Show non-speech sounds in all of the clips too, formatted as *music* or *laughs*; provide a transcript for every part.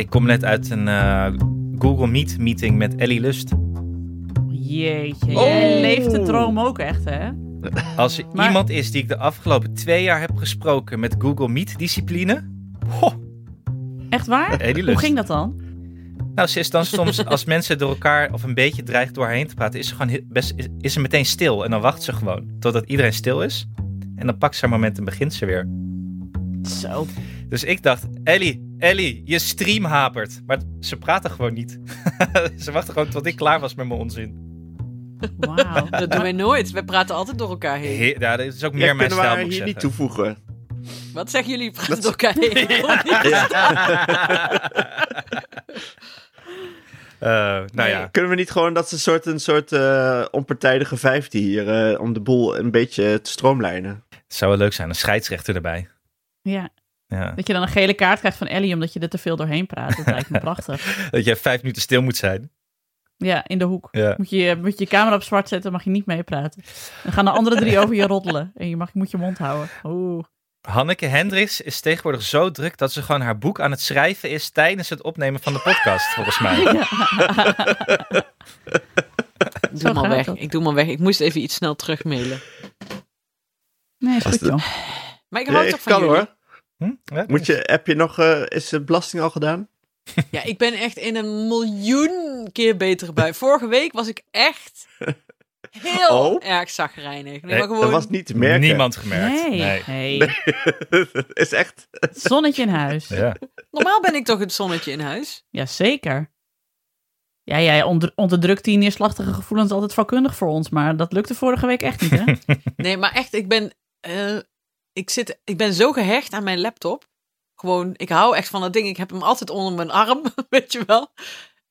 Ik kom net uit een eh, Google Meet meeting met Ellie Lust. Jeetje, Oh. jij leeft de droom ook echt, hè? Als er Maar- iemand is die ik de afgelopen twee jaar heb gesproken met Google Meet discipline. Ho, Echt waar? Ellie Hoe Lust. ging dat dan? Nou, ze is dan soms, *laughs* als mensen door elkaar of een beetje dreigt door haar heen te praten, is ze gewoon best, is, is ze meteen stil. En dan wacht ze gewoon totdat iedereen stil is. En dan pakt ze haar moment en begint ze weer. Zo. Dus ik dacht, Ellie, Ellie, je stream hapert. Maar ze praten gewoon niet. *laughs* ze wachten gewoon tot ik klaar was met mijn onzin. Wauw. Dat doen wij nooit. Wij praten altijd door elkaar heen. He ja, dat is ook Ja, meer mijn kunnen we stijl, haar moet ik hier niet toevoegen? Wat zeggen jullie? Praten door elkaar heen. *laughs* *laughs* Eh, nou ja, Kunnen we niet gewoon dat ze een soort, een soort eh, onpartijdige vijfde hier, eh, om de boel een beetje te stroomlijnen? het zou wel leuk zijn. Een scheidsrechter erbij. Ja, Ja. dat je dan een gele kaart krijgt van Ellie omdat je er te veel doorheen praat. Dat lijkt me *laughs* prachtig. Dat jij vijf minuten stil moet zijn. Ja, in de hoek. Ja. Moet je, moet je je camera op zwart zetten, mag je niet meepraten. Dan gaan de andere drie over je roddelen. En je mag, moet je mond houden. Oeh. Hanneke Hendricks is tegenwoordig zo druk dat ze gewoon haar boek aan het schrijven is tijdens het opnemen van de podcast, volgens mij. *laughs* Ik doe maar weg. dat. Ik doe maar weg. Ik moest even iets snel terugmailen. Nee, is goed joh. Maar ik Ja, hou ik toch van kan jullie. hoor. Hm? Ja? Moet je, heb je nog, eh, is de belasting al gedaan? *laughs* Ja, ik ben echt in een miljoen keer beter bij. Vorige week was ik echt *laughs* heel Oh? erg zagrijnig. Nee, maar Dat gewoon... was niet te merken. Niemand gemerkt. Nee, nee. Het *laughs* is echt... Zonnetje in huis. Ja. Normaal ben ik toch het zonnetje in huis? Jazeker. Ja, jij onder, onderdrukt die neerslachtige gevoelens altijd vakkundig voor ons. Maar dat lukte vorige week echt niet, hè? Nee, maar echt, ik ben, eh, ik, zit, ik ben zo gehecht aan mijn laptop. Gewoon, ik hou echt van dat ding. Ik heb hem altijd onder mijn arm, *laughs* weet je wel.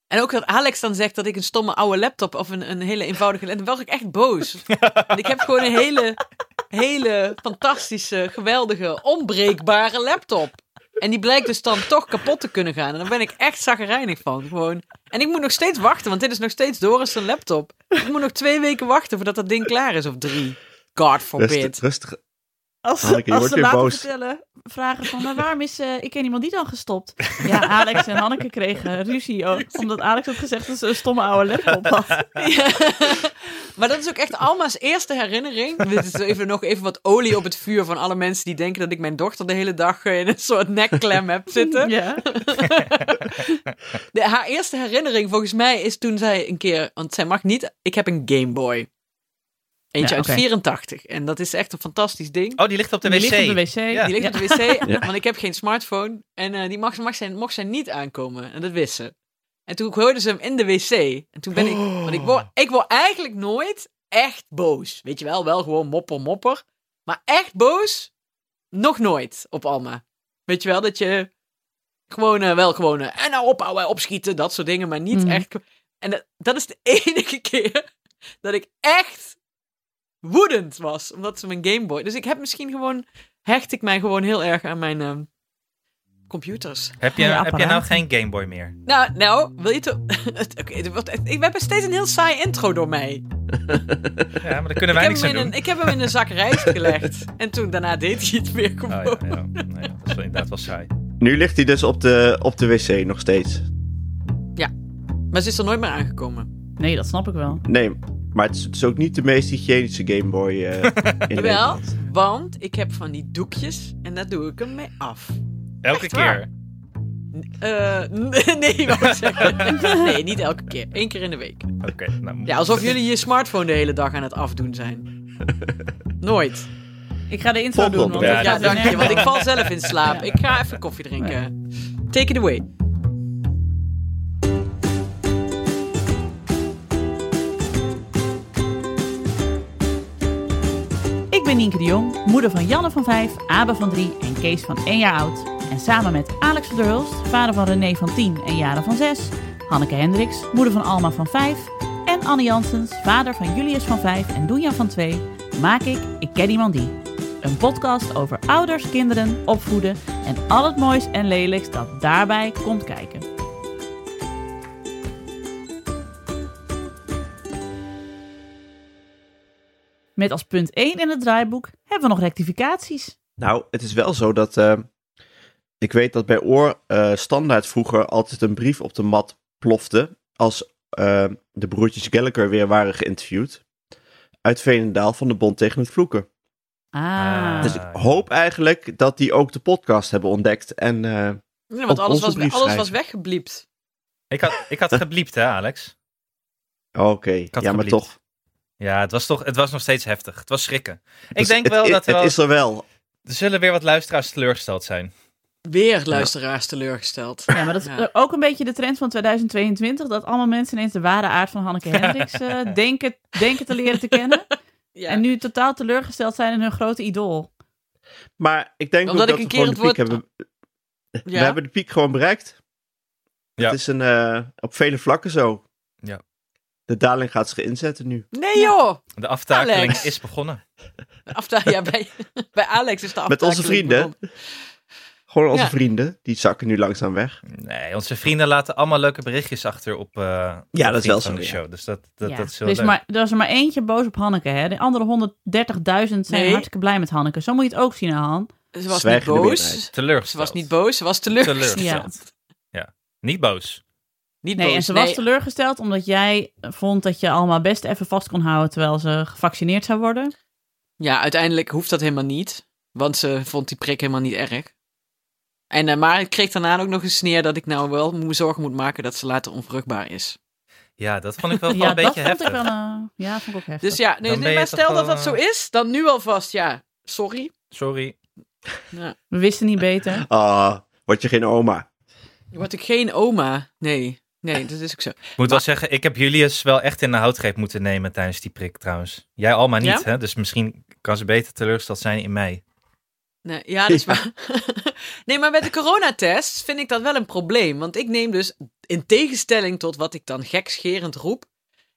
En ook dat Alex dan zegt dat ik een stomme oude laptop of een, een hele eenvoudige laptop. Dan word ik echt boos. Want *laughs* ik heb gewoon een hele, hele fantastische, geweldige, onbreekbare laptop. En die blijkt dus dan toch kapot te kunnen gaan. En daar ben ik echt zagrijnig van. Gewoon. En ik moet nog steeds wachten, want dit is nog steeds Doris' zijn laptop. Ik moet nog twee weken wachten voordat dat ding klaar is, of drie. God forbid. Rustig, rustig. Als, Hanneke, als ze later boos. vertellen, vragen van, maar waarom is, eh, ik ken iemand die dan gestopt? Ja, Alex en Hanneke kregen ruzie, oh, omdat Alex had gezegd dat ze een stomme oude laptop had. *laughs* Ja. Maar dat is ook echt Alma's eerste herinnering. Dit is even, nog even wat olie op het vuur van alle mensen die denken dat ik mijn dochter de hele dag in een soort nekklem heb zitten. Ja. De, haar eerste herinnering volgens mij is toen zij een keer, want zij mag niet, ik heb een Game Boy. Eentje Ja, uit oké. 84. En dat is echt een fantastisch ding. Oh, die ligt op de Die wc. ligt op de wc. Ja. Die ligt op de wc, want ik heb geen smartphone. En eh, die mag, mag zij, mocht zij niet aankomen. En dat wist ze. En toen hoorde ze hem in de wc. En toen ben ik... Want ik word, ik word eigenlijk nooit echt boos. Weet je wel, wel gewoon mopper, mopper. Maar echt boos? Nog nooit op Alma. Weet je wel, dat je gewoon eh, wel gewoon... eh, en nou ophouden, opschieten, dat soort dingen. Maar niet Mhm. echt... En dat, dat is de *laughs* enige keer dat ik echt woedend was. Omdat ze mijn Game Boy... Dus ik heb misschien gewoon... Hecht ik mij gewoon heel erg aan mijn ehm, computers. Heb je, Ja, heb je nou geen Game Boy meer? Nou, nou, wil je toch... *laughs* Oké, het wordt echt- ik heb steeds een heel saai intro door mij. *laughs* Ja, maar daar kunnen Ik wij heb, niks hem aan in doen. een, ik heb hem in een zak rijst *laughs* gelegd. En toen, daarna deed hij het weer Oh, ja, ja. Nou ja, dat is wel inderdaad wel saai. Nu ligt hij dus op de, op de wc nog steeds. Maar ze is er nooit meer aangekomen. Nee, dat snap ik wel. Nee, maar het is, het is ook niet de meest hygiënische Game Boy eh, in Jawel, *laughs* Nederland. want ik heb van die doekjes en daar doe ik hem mee af. Elke Echt waar? keer. Eh, *laughs* nee, wou ik zeggen. Nee, niet elke keer. Eén keer in de week. Oké. nou, Ja, alsof jullie je smartphone de hele dag aan het afdoen zijn. Nooit. Ik ga de intro doen. Want. Ja, dank je, want ik val zelf in slaap. Ja. Ik ga even koffie drinken. Take it away. Ben Nienke de Jong, moeder van Janne van 5, Abe van 3 en Kees van 1 jaar oud. En samen met Alex van der Hulst, vader van René van 10 en Jaren van 6, Hanneke Hendricks, moeder van Alma van 5 en Anne Janssens, vader van Julius van 5 en Doenjan van 2, maak ik Ik Ken Iemand Die. Een podcast over ouders, kinderen, opvoeden en al het moois en lelijks dat daarbij komt kijken. Met als punt 1 in het draaiboek hebben we nog rectificaties. Nou, het is wel zo dat eh, Ik weet dat bij Oor eh, standaard vroeger altijd een brief op de mat plofte. Als eh, de broertjes Gallagher weer waren geïnterviewd. Uit Veenendaal van de Bond tegen het Vloeken. Ah. Dus ik hoop eigenlijk dat die ook de podcast hebben ontdekt. En eh, Ja, want alles was, alles was weggebliept. Ik had, ik had gebliept, hè, Alex? oké, had ja, maar toch. Ja, het was, toch, het was nog steeds heftig. Het was schrikken. Ik Dus denk het- wel het, dat er, wel, Het is er wel. er zullen weer wat luisteraars teleurgesteld zijn. Weer luisteraars teleurgesteld. Ja, maar dat is Ja. ook een beetje de trend van 2022. Dat allemaal mensen ineens de ware aard van Hanneke *laughs* Hendricks eh, denken, denken te leren te kennen. Ja. En nu totaal teleurgesteld zijn in hun grote idool. Maar ik denk Omdat ook ik dat een we keer de het piek woord- hebben. We hebben de piek gewoon bereikt. Ja. Het is een, eh, op vele vlakken zo. Ja. De daling gaat zich inzetten nu. Nee joh! De aftakeling Alex. is begonnen. Afta ja, bij, *laughs* bij Alex is de Met onze aftakeling vrienden. begonnen. Gewoon onze Ja. vrienden, die zakken nu langzaam weg. Nee, onze vrienden laten allemaal leuke berichtjes achter op, eh, op Ja, de dat is wel zo, de ja. show. Dus dat, dat, Ja. dat is heel er, is leuk. maar, er is er maar eentje boos op Hanneke. Hè? De andere 130.000 zijn Nee. hartstikke blij met Hanneke. Zo moet je het ook zien, Han. Ze was Zwijgende niet boos. Teleurgesteld. Ze was niet boos, ze was teleurgesteld. Teleurgesteld. Ja. Niet boos. Niet Nee, boos. en ze was teleurgesteld omdat jij vond dat je allemaal best even vast kon houden terwijl ze gevaccineerd zou worden. Ja, uiteindelijk hoeft dat helemaal niet. Want ze vond die prik helemaal niet erg. En, eh, maar ik kreeg daarna ook nog een sneer dat ik nou wel me zorgen moet maken dat ze later onvruchtbaar is. Ja, dat vond ik wel, *laughs* wel ja, een dat beetje vond heftig. ik wel eh, Ja, vond ik ook heftig. Dus ja, nee, maar stel dat wel, dat zo eh, is, dan nu alvast, ja, sorry. Sorry. Ja. We wisten niet beter. Ah, word je geen oma. Word ik geen oma? Nee, nee, dat is ook zo. Ik moet wel zeggen, ik heb Julius wel echt in de houtgreep moeten nemen tijdens die prik trouwens. Jij Alma niet, Ja? hè? Dus misschien kan ze beter teleurgesteld zijn in mij. Nee, ja, dat is waar. *laughs* nee, maar met de coronatest vind ik dat wel een probleem. Want ik neem dus, in tegenstelling tot wat ik dan gekscherend roep.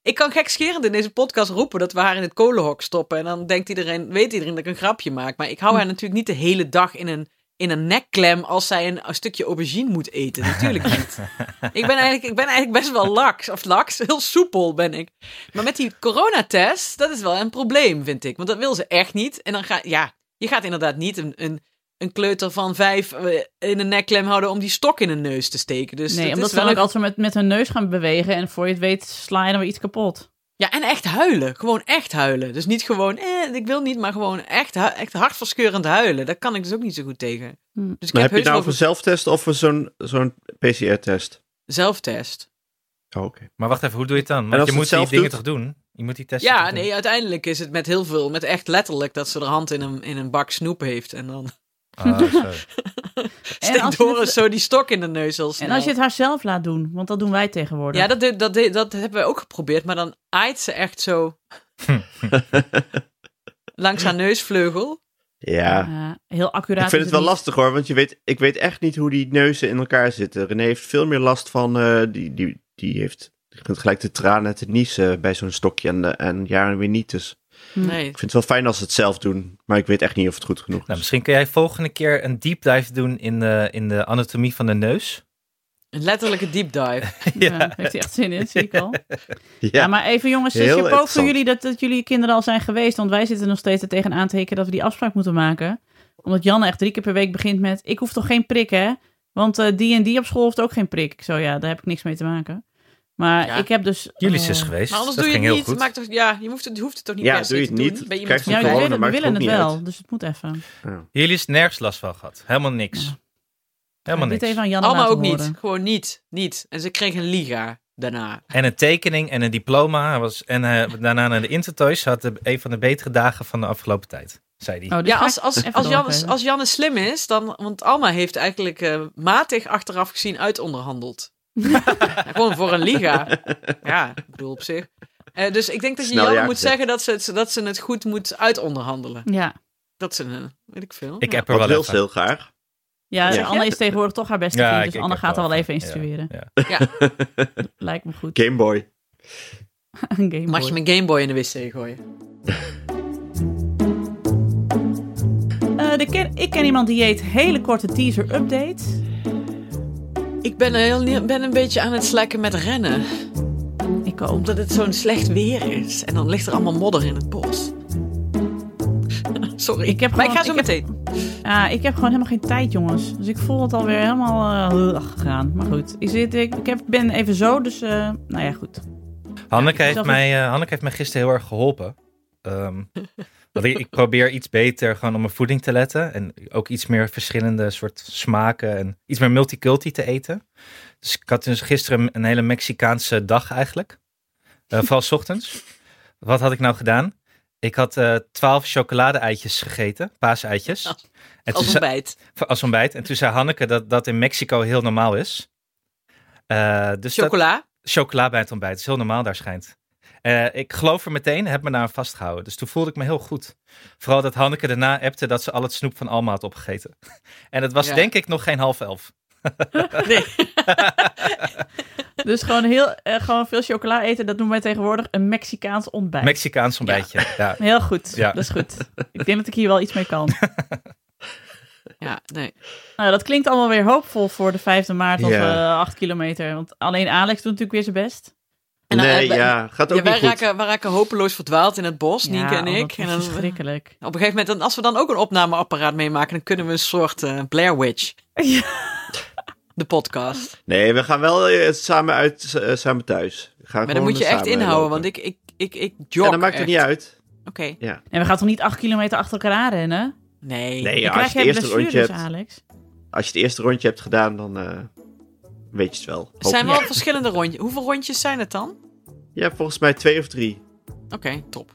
Ik kan gekscherend in deze podcast roepen dat we haar in het kolenhok stoppen. En dan denkt iedereen, weet iedereen dat ik een grapje maak. Maar ik hou haar natuurlijk niet de hele dag in een, in een nekklem als zij een, een stukje aubergine moet eten. Natuurlijk niet. *laughs* ik, ben eigenlijk, ik ben eigenlijk best wel laks. Of laks, heel soepel ben ik. Maar met die coronatest, dat is wel een probleem, vind ik. Want dat wil ze echt niet. En dan ga ja, je gaat inderdaad niet een, een, een kleuter van vijf eh, in een nekklem houden om die stok in een neus te steken. Dus nee, dat omdat is ze dan wel ook een- altijd met, met hun neus gaan bewegen. En voor je het weet sla je dan weer iets kapot. Ja, en echt huilen. Gewoon echt huilen. Dus niet gewoon, eh, ik wil niet, maar gewoon echt, hu- echt hartverscheurend huilen. Daar kan ik dus ook niet zo goed tegen. Hm. Dus ik Maar heb, heb je nou wel voor zelftest of voor zo'n zo'n PCR-test? zelftest. Oh, oké. Maar wacht even, hoe doe je het dan? als Want je ze moet die zelf dingen doet? toch doen? Je moet die testen Ja, doen? nee, uiteindelijk is het met heel veel, met echt letterlijk dat ze er hand in een, in een bak snoep heeft. En dan Ah, *laughs* als steekt je Doris het- zo die stok in de neus snel. En als je het haar zelf laat doen, want dat doen wij tegenwoordig. Ja, dat, dat, dat hebben we ook geprobeerd, maar dan aait ze echt zo *laughs* langs haar neusvleugel. Ja. Heel accuraat. Ik vind het wel niet. lastig hoor, want je weet, ik weet echt niet hoe die neuzen in elkaar zitten. René heeft veel meer last van, eh, die, die, die heeft gelijk te tranen en te niezen bij zo'n stokje en, en jaren weer niet. Dus. Nee. ik vind het wel fijn als ze het zelf doen, maar ik weet echt niet of het goed genoeg is. Nou, misschien kun jij volgende keer een deep dive doen in de, in de anatomie van de neus. Een letterlijke deep dive. *laughs* Ja, heeft hij echt zin in, zie ik al. *laughs* Ja, ja, maar even jongens, Heel dus je ook voor jullie dat, dat jullie kinderen al zijn geweest. Want wij zitten nog steeds er tegenaan te hikken dat we die afspraak moeten maken. Omdat Janne echt drie keer per week begint met... Ik hoef toch geen prik, hè? Want eh, die en die op school heeft ook geen prik. Ik zo, ja, daar heb ik niks mee te maken. Maar Ja. ik heb dus... Eh, is geweest. Maar anders dat doe je ging het heel niet. goed. Maakt toch, ja, je hoeft het, je hoeft het toch niet Ja, per se doe je te het doen niet, bij iemand krijg je Ja, we willen, het wel, uit. dus het moet even. Ja. Julius nergens last van gehad. Helemaal niks. Ja. Helemaal Dit niks. even aan Janne Allemaal laten ook niet. Gewoon niet. Niet. En ze kreeg een liga daarna. En een tekening en een diploma. Hij Was, en eh, daarna naar de Intertoys. Had de, een van de betere dagen van de afgelopen tijd. Zei hij. Oh, dit Ja, ga als, als, Janne, als Janne slim is, dan... Want Alma heeft eigenlijk eh, matig achteraf gezien uitonderhandeld. *laughs* Gewoon voor een liga. Ja, ik bedoel op zich. Eh, dus ik denk dat je Snel ja moet zeggen dat ze, het, dat ze het goed moet uitonderhandelen. Ja, Dat ze, weet ik veel. ik Ja. heb er wel even. heel graag. ja, Ja. Anne is tegenwoordig toch haar beste Ja, vriend. Dus ik Anne gaat er wel even instrueren. ja. *laughs* Lijkt me goed. Game Boy. Een *laughs* Game Mag Boy. je mijn Gameboy in de wc gooien? Eh, de ken, ik ken iemand die heet hele korte teaser update. Ik ben, heel, ben een beetje aan het slekken met rennen. Ik ook. Omdat het zo'n slecht weer is. En dan ligt er allemaal modder in het bos. *laughs* Sorry. Ik heb maar ik gewoon- ga zo ik heb- meteen. Ja, ik heb gewoon helemaal geen tijd, jongens. Dus ik voel het alweer helemaal eh, ugh, gegaan. Maar goed, ik, zit, ik, ik heb, ben even zo, dus eh, nou ja, goed. Hanneke, heeft zelf- mij, eh, Hanneke heeft mij gisteren heel erg geholpen. Ehm, want *laughs* ik, ik probeer iets beter gewoon op mijn voeding te letten. En ook iets meer verschillende soort smaken. En iets meer multiculti te eten. Dus ik had dus gisteren een hele Mexicaanse dag eigenlijk. Eh, vooral *laughs* 's ochtends. Wat had ik nou gedaan? Ik had eh, twaalf chocolade-eitjes gegeten. Paaseitjes. En Als zei- ontbijt. als ontbijt. En toen zei Hanneke dat dat in Mexico heel normaal is. Dus dat- Chocola. chocola bij het ontbijt. Dat is heel normaal daar schijnt. Eh, ik geloof er meteen, heb me daar aan vastgehouden. Dus toen voelde ik me heel goed. Vooral dat Hanneke daarna appte dat ze al het snoep van Alma had opgegeten. *laughs* en het was Ja. denk ik nog geen half elf. *laughs* Nee. *laughs* Dus gewoon, heel, eh, gewoon veel chocola eten, dat noemen wij tegenwoordig een Mexicaans ontbijt. Mexicaans ontbijtje. Ja. Heel goed, Ja. dat is goed. Ik denk dat ik hier wel iets mee kan. Ja, nee. Nou, dat klinkt allemaal weer hoopvol voor de 5e maart of Ja. eh 8 kilometer. Want alleen Alex doet natuurlijk weer zijn best. En dan, nee, eh, wij- ja, gaat ook Ja, wij, niet goed. raken, wij raken hopeloos verdwaald in het bos, Nienke en oh, ik. dat En is dan, verschrikkelijk. op een gegeven moment, dan- als we dan ook een opnameapparaat meemaken, dan kunnen we een soort eh, Blair Witch. *laughs* Ja. De podcast. Nee, we gaan wel eh, samen uit, samen thuis. We gaan Maar dan moet je echt inhouden, lopen. want ik, ik, ik, ik jog Ja, dat maakt echt. het niet uit. Oké. Ja. En we gaan toch niet 8 kilometer achter elkaar aanrennen? Nee. Nee, ja, als je het eerste rondje hebt, Alex. als je het eerste rondje hebt gedaan, dan eh, weet je het wel. Het zijn wel verschillende rondjes. Hoeveel rondjes zijn het dan? Ja, volgens mij twee of drie. Oké, top.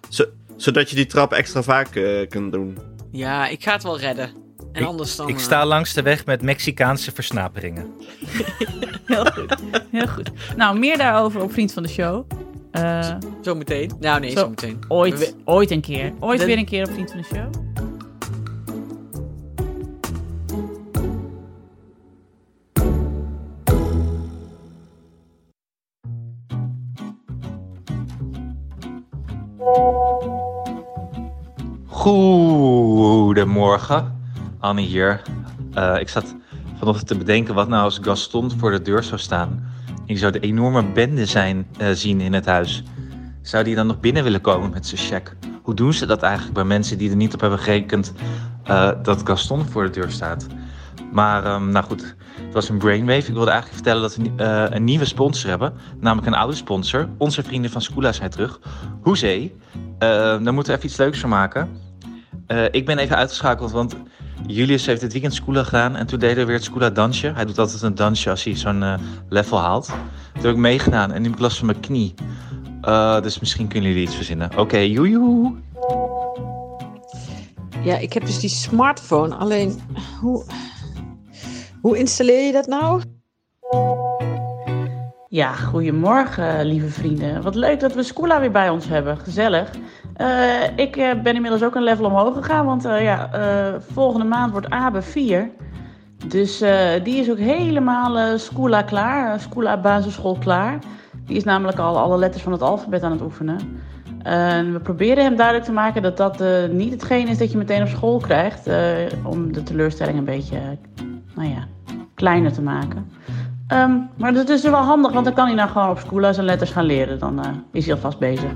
Zodat je die trap extra vaak eh, kunt doen. Ja, ik ga het wel redden. En Ik- anders dan... Ik eh, sta langs de weg met Mexicaanse versnaperingen. *laughs* Heel goed, heel goed. Nou, meer daarover op Vriend van de Show. Eh, Zo meteen. Nou, nee, Zo. zo, meteen. ooit, ooit een keer. Ooit De- weer een keer op Vriend van de Show. Goedemorgen, Anne hier. Eh, ik zat vanochtend te bedenken wat nou als Gaston voor de deur zou staan. Je zou de enorme bende zijn eh, zien in het huis. Zou die dan nog binnen willen komen met zijn check? Hoe doen ze dat eigenlijk bij mensen die er niet op hebben gerekend eh, dat Gaston voor de deur staat? Maar ehm, nou goed, het was een brainwave. Ik wilde eigenlijk vertellen dat we een nieuwe sponsor hebben. Namelijk een oude sponsor. Onze vrienden van Scula zijn terug. Hoezee. Eh, daar moeten we even iets leuks van maken. Eh, ik ben even uitgeschakeld, want Julius heeft dit weekend Scula gedaan. En toen deden we weer het Scula dansje. Hij doet altijd een dansje als hij zo'n eh, level haalt. Toen heb ik meegedaan en nu heb ik last van mijn knie. Eh, dus misschien kunnen jullie iets verzinnen. Oké, joejoe. Ja, ik heb dus die smartphone. Alleen, hoe, hoe installeer je dat nou? Ja, goedemorgen, lieve vrienden. Wat leuk dat we Scoola weer bij ons hebben. Gezellig. Eh, ik eh, ben inmiddels ook een level omhoog gegaan, want eh, ja, volgende maand wordt Abe 4. Dus die is ook helemaal Scoola klaar, Scoola basisschool klaar. Die is namelijk al alle letters van het alfabet aan het oefenen. En we proberen hem duidelijk te maken dat dat niet hetgeen is dat je meteen op school krijgt. om de teleurstelling een beetje, nou ja, kleiner te maken. Ehm, maar dat is dus wel handig, want dan kan hij nou gewoon op school zijn letters gaan leren. Dan is hij alvast bezig.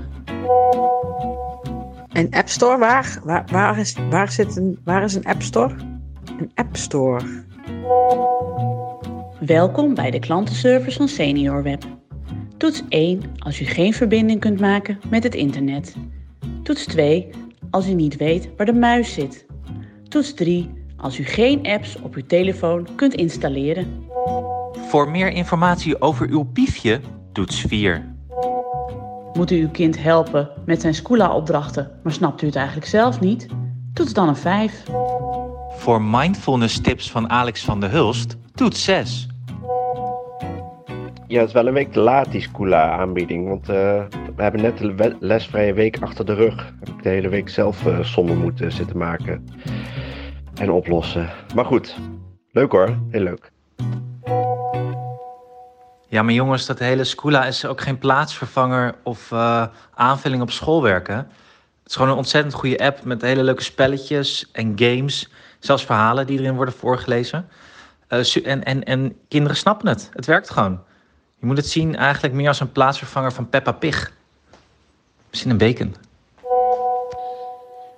Een App Store? Waar, waar, waar, is, waar, zit een, waar is een App Store? Een App Store. Welkom bij de klantenservice van SeniorWeb. Toets 1 als u geen verbinding kunt maken met het internet. Toets 2 als u niet weet waar de muis zit. Toets 3 als u geen apps op uw telefoon kunt installeren. Voor meer informatie over uw piefje, toets 4. Moet u uw kind helpen met zijn Scula-opdrachten, maar snapt u het eigenlijk zelf niet? Toets dan een 5. Voor mindfulness tips van Alex van der Hulst, toets 6. Ja, het is wel een week te laat, die Scula-aanbieding. Want eh, we hebben net de lesvrije week achter de rug. Heb ik de hele week zelf eh sommen moeten zitten maken. En oplossen. Maar goed, leuk hoor. Heel leuk. Ja, maar jongens, dat hele Scula is ook geen plaatsvervanger of eh, aanvulling op schoolwerken. Het is gewoon een ontzettend goede app met hele leuke spelletjes en games. Zelfs verhalen die erin worden voorgelezen. Eh, en, en, en kinderen snappen het. Het werkt gewoon. Je moet het zien eigenlijk meer als een plaatsvervanger van Peppa Pig. Misschien een bacon.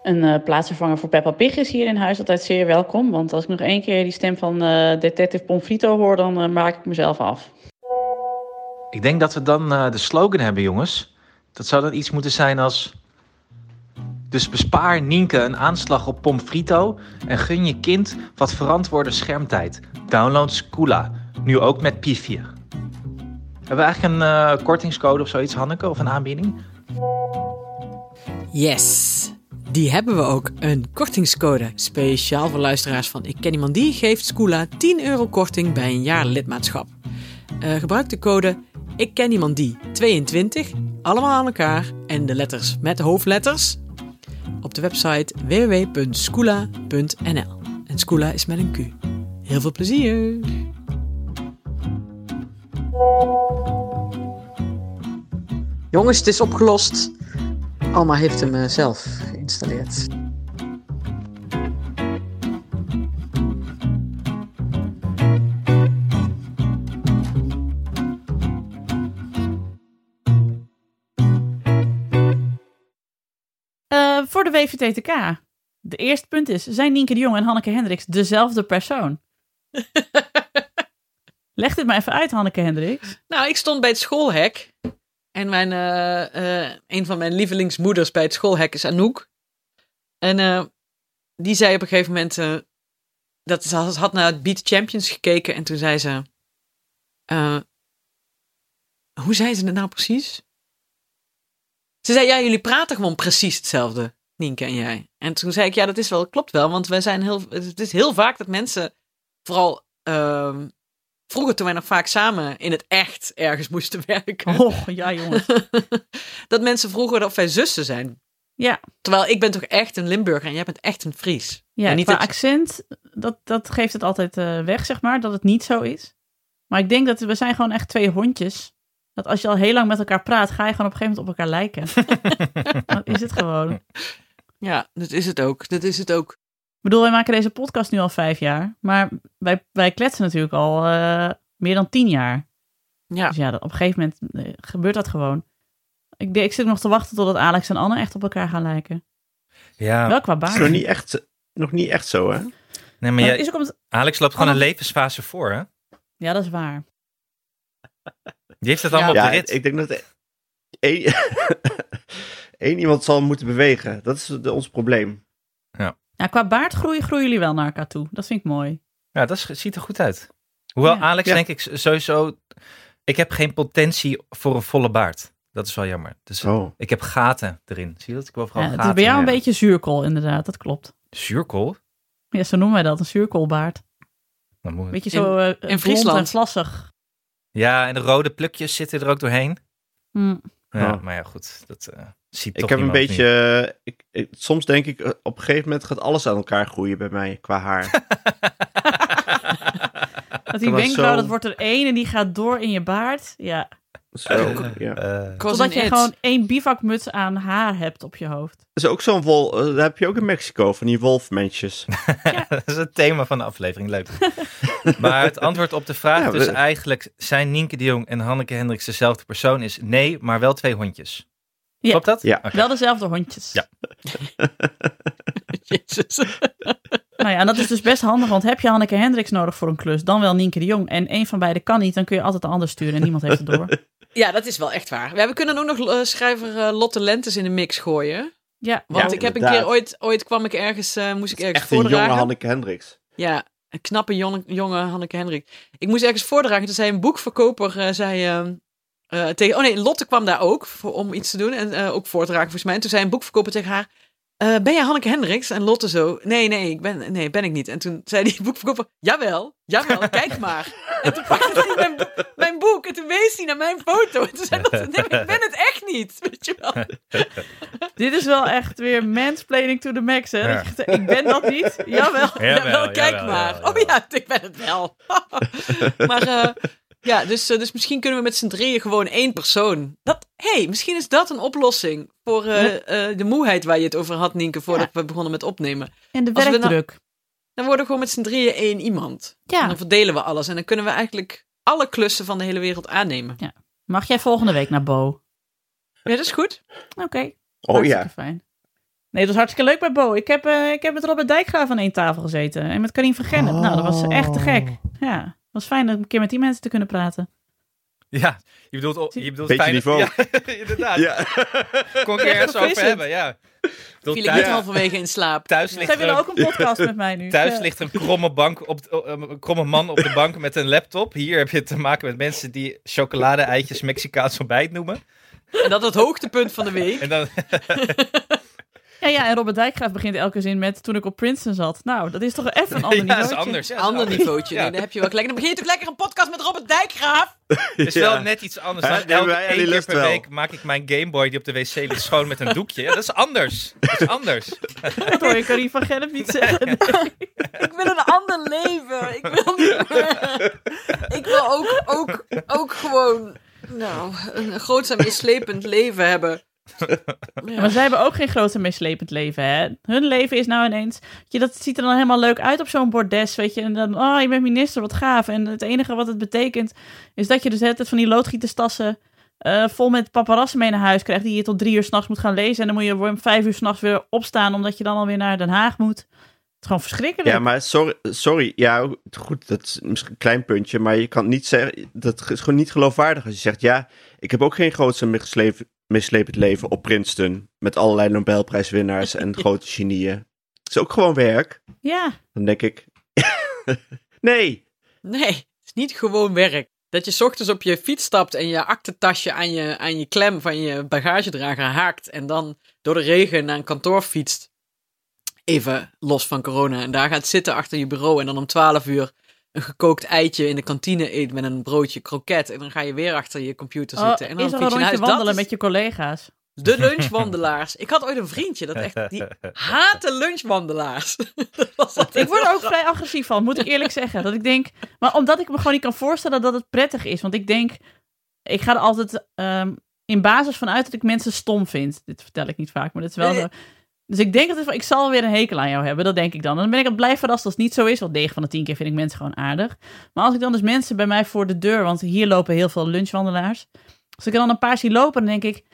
Een eh, plaatsvervanger voor Peppa Pig is hier in huis altijd zeer welkom. Want als ik nog één keer die stem van Detective Pomfrito hoor, dan maak ik mezelf af. Ik denk dat we dan eh, de slogan hebben, jongens. Dat zou dan iets moeten zijn als... Dus bespaar Nienke een aanslag op pomfrito en gun je kind wat verantwoorde schermtijd. Download Scoola, nu ook met piefje. Hebben we eigenlijk een eh, kortingscode of zoiets, Hanneke, of een aanbieding? Yes, die hebben we ook. Een kortingscode. Speciaal voor luisteraars van Ik Ken Iemand Die geeft Scoola 10 euro korting bij een jaar lidmaatschap. Eh, gebruik de code Ik Ken Iemand Die 22, allemaal aan elkaar en de letters met hoofdletters op de website www.scoola.nl. En Scoola is met een Q. Heel veel plezier! Jongens, het is opgelost. Alma heeft hem eh, zelf geïnstalleerd. Voor de WVTTK. De eerste punt is, zijn Nienke de Jong en Hanneke Hendricks dezelfde persoon? *laughs* Leg dit maar even uit, Hanneke Hendricks. Nou, ik stond bij het schoolhek. En mijn, eh, eh, een van mijn lievelingsmoeders bij het schoolhek is Anouk. En eh, die zei op een gegeven moment... dat ze had naar het Beat Champions gekeken. En toen zei ze... hoe zei ze het nou precies? Ze zei, ja, jullie praten gewoon precies hetzelfde, Nienke en jij. En toen zei ik, ja, dat is wel, klopt wel. Want wij zijn heel, het is heel vaak dat mensen, vooral ehm, vroeger toen wij nog vaak samen in het echt ergens *laughs* moesten werken. Oh, ja jongens. *laughs* dat mensen vroegen of wij zussen zijn. Ja, Terwijl ik ben toch echt een Limburger en jij bent echt een Fries. ja En niet qua dat- accent, dat, dat geeft het altijd eh, weg, zeg maar, dat het niet zo is. Maar ik denk dat we zijn gewoon echt twee hondjes. Dat als je al heel lang met elkaar praat, ga je gewoon op een gegeven moment op elkaar lijken. *laughs* dat is het gewoon. Ja, dat is het ook. Dat is het ook. Ik bedoel, wij maken deze podcast nu al vijf jaar. Maar wij, wij kletsen natuurlijk al eh, meer dan tien jaar. Ja. Dus ja, op een gegeven moment eh, gebeurt dat gewoon. Ik, denk- ik zit nog te wachten totdat Alex en Anne echt op elkaar gaan lijken. Ja, Wel qua Dat is baard. nog niet echt, nog niet echt zo, hè? nee, maar Maar jij- is ook omdat... Alex loopt gewoon Anne- een levensfase voor, hè? Ja, dat is waar. Die heeft het allemaal Ja, op de rit. ik denk dat één, *laughs* één iemand zal moeten bewegen. Dat is de- ons probleem. Ja, qua baard groeien, groeien jullie wel naar elkaar toe. Dat vind ik mooi. Ja, dat is- ziet er goed uit. Hoewel Ja. Alex, Ja. denk ik sowieso... Ik heb geen potentie voor een volle baard. Dat is wel jammer. Dus Oh. ik heb gaten erin. Zie je dat? Ik wil vooral Ja, het gaten. is bij jou een Ja. beetje zuurkool, inderdaad. Dat klopt. Zuurkool? Ja, zo noemen wij dat, een zuurkoolbaard. Dan moet het- Beetje zo eh blond Friesland. en vlassig. Ja, en de rode plukjes zitten er ook doorheen. Hm. Ja, Oh. maar ja, goed. Dat eh, ziet Ik heb een beetje. Ik, ik- soms denk ik, eh, op een gegeven moment gaat alles aan elkaar groeien bij mij qua haar. *laughs* *laughs* Dat die wenkbrauw, zo- dat wordt er één en die gaat door in je baard. Ja. Zo, ja. Was Totdat je it. gewoon één bivakmuts aan haar hebt op je hoofd. Dat is ook zo'n wol. Dat heb je ook in Mexico, van die wolfmensjes. *laughs* dat is het thema van de aflevering. Leuk. maar het antwoord op de vraag Ja, dus we- eigenlijk... zijn Nienke de Jong en Hanneke Hendricks dezelfde persoon is nee, maar wel twee hondjes. Ja. Klopt dat? Ja. Wel dezelfde hondjes. Ja. *laughs* Jezus. Nou ja, en dat is dus best handig, want heb je Hanneke Hendricks nodig voor een klus, dan wel Nienke de Jong. En één van beiden kan niet, dan kun je altijd de ander sturen en niemand heeft het door. *laughs* Ja, dat is wel echt waar. We hebben kunnen ook nog eh, schrijver eh, Lotte Lentes in de mix gooien. Ja, Want Ja, ik heb een keer ooit, ooit kwam ik ergens, eh, moest ik ergens Echt een jonge voordragen. Hanneke Hendricks. Ja, een knappe jonge, jonge Hanneke Hendrik. Ik moest ergens voordragen. Toen zei een boekverkoper, zei eh, tegen... Oh nee, Lotte kwam daar ook voor, om iets te doen. En eh, ook voor te dragen volgens mij. En toen zei een boekverkoper tegen haar... eh, ben jij Hanneke Hendricks? En Lotte zo... Nee, nee, ik ben, nee, ben ik niet. En toen zei die *laughs* boekverkoper... Jawel, jawel, kijk maar. En toen pakte hij mijn, mijn boek. En toen wees hij naar mijn foto. En toen zei Lotte... Nee, ik ben het echt niet. Weet je wel. *laughs* dit is wel echt weer mansplaining to the max, hè. Ja. Dat je zegt, ik ben dat niet. Jawel. Jawel, kijk jawel, maar. jawel, Oh ja, ik ben het wel. *laughs* maar eh, ja, dus, eh, dus misschien kunnen we met z'n drieën gewoon één persoon. Dat, hey, misschien is dat een oplossing voor eh, eh, de moeheid waar je het over had, Nienke, voordat we begonnen met opnemen. En de Als we nou- werkdruk. Dan worden we gewoon met z'n drieën één iemand. En Ja. dan verdelen we alles. En dan kunnen we eigenlijk alle klussen van de hele wereld aannemen. Mag jij volgende week naar Bo? Ja, dat is goed. Oké. Oh hartstikke ja. fijn. Nee, dat was hartstikke leuk bij Bo. Ik heb, eh, ik heb met Robert Dijkgraaf aan één tafel gezeten. En met Karin van Gennep. Nou, dat was echt te gek. Ja, was fijn om een keer met die mensen te kunnen praten. Ja, je bedoelt, je bedoelt Beetje fijn- niveau. Ja, *laughs* inderdaad. Ja. Kon ik er ergens over hebben, ja. Bedoel, Viel ik niet halverwege in slaap. *laughs* thuis ligt Zij er willen een- ook een podcast met mij nu. *laughs* Thuis Ja. ligt een kromme, bank op, eh, een kromme man op de bank met een laptop. Hier heb je te maken met mensen die chocolade-eitjes Mexicaans ontbijt noemen. En dat het hoogtepunt van de week. En dan, Ja, ja, en Robert Dijkgraaf begint elke zin met toen ik op Princeton zat. Nou, dat is toch even een *laughs* ander ja, niveau. dat is anders. Ja, dat is Ander anders. niveautje. Ja. Nee, dan heb je wel gelijk. Dan begin je toch lekker een podcast met Robert Dijkgraaf. *laughs* Het is Ja. wel net iets anders. Hè, elke wij keer per wel. week maak ik mijn Gameboy die op de wc ligt schoon met een doekje. Ja, dat is anders. Dat is anders. Dat hoor je Karin van Gennep niet zeggen. Ik wil een ander leven. Ik wil niet meer. Ik wil ook, ook, ook gewoon, nou, een groot en mislepend leven hebben. *laughs* Maar zij hebben ook geen groot en meeslepend leven, hè. Hun leven is nou ineens... Je, dat ziet er dan helemaal leuk uit op zo'n bordes, weet je. En dan, oh, je bent minister, wat gaaf. En het enige wat het betekent, is dat je dus het van die loodgieterstassen... eh, vol met paparazzen mee naar huis krijgt... die je tot drie uur s'nachts moet gaan lezen. En dan moet je om vijf uur s'nachts weer opstaan... omdat je dan alweer naar Den Haag moet. Het is gewoon verschrikkelijk. Ja, maar sorry, sorry. Ja, goed, dat is misschien een klein puntje, maar je kan niet zeggen, dat is gewoon niet geloofwaardig als je zegt, ja, ik heb ook geen grootste mislepend leven op Princeton, met allerlei Nobelprijswinnaars en *laughs* grote genieën. Het is ook gewoon werk. Ja, Dan denk ik, *laughs* nee. Nee, het is niet gewoon werk. Dat je 's ochtends op je fiets stapt en je aktentasje aan je, aan je klem van je bagagedrager haakt. En dan door de regen naar een kantoor fietst. Even los van corona. En daar gaat zitten achter je bureau. En dan om 12 uur een gekookt eitje in de kantine eet met een broodje kroket. En dan ga je weer achter je computer oh, zitten. En dan is er een rondje huis. wandelen Dat met je collega's. de lunchwandelaars. Ik had ooit een vriendje dat echt... Die haatte lunchwandelaars. *laughs* Ik word er ook vrij agressief van, moet ik eerlijk zeggen. Dat ik denk, maar omdat ik me gewoon niet kan voorstellen dat het prettig is. Want ik denk, ik ga er altijd ehm, in basis van uit dat ik mensen stom vind. Dit vertel ik niet vaak, maar dat is wel Nee. zo. Dus ik denk van, ik zal weer een hekel aan jou hebben. Dat denk ik dan. En dan ben ik het blij verrast als het niet zo is. Want 9 van de 10 keer vind ik mensen gewoon aardig. Maar als ik dan dus mensen bij mij voor de deur, want hier lopen heel veel lunchwandelaars. Als ik er dan een paar zie lopen, dan denk ik,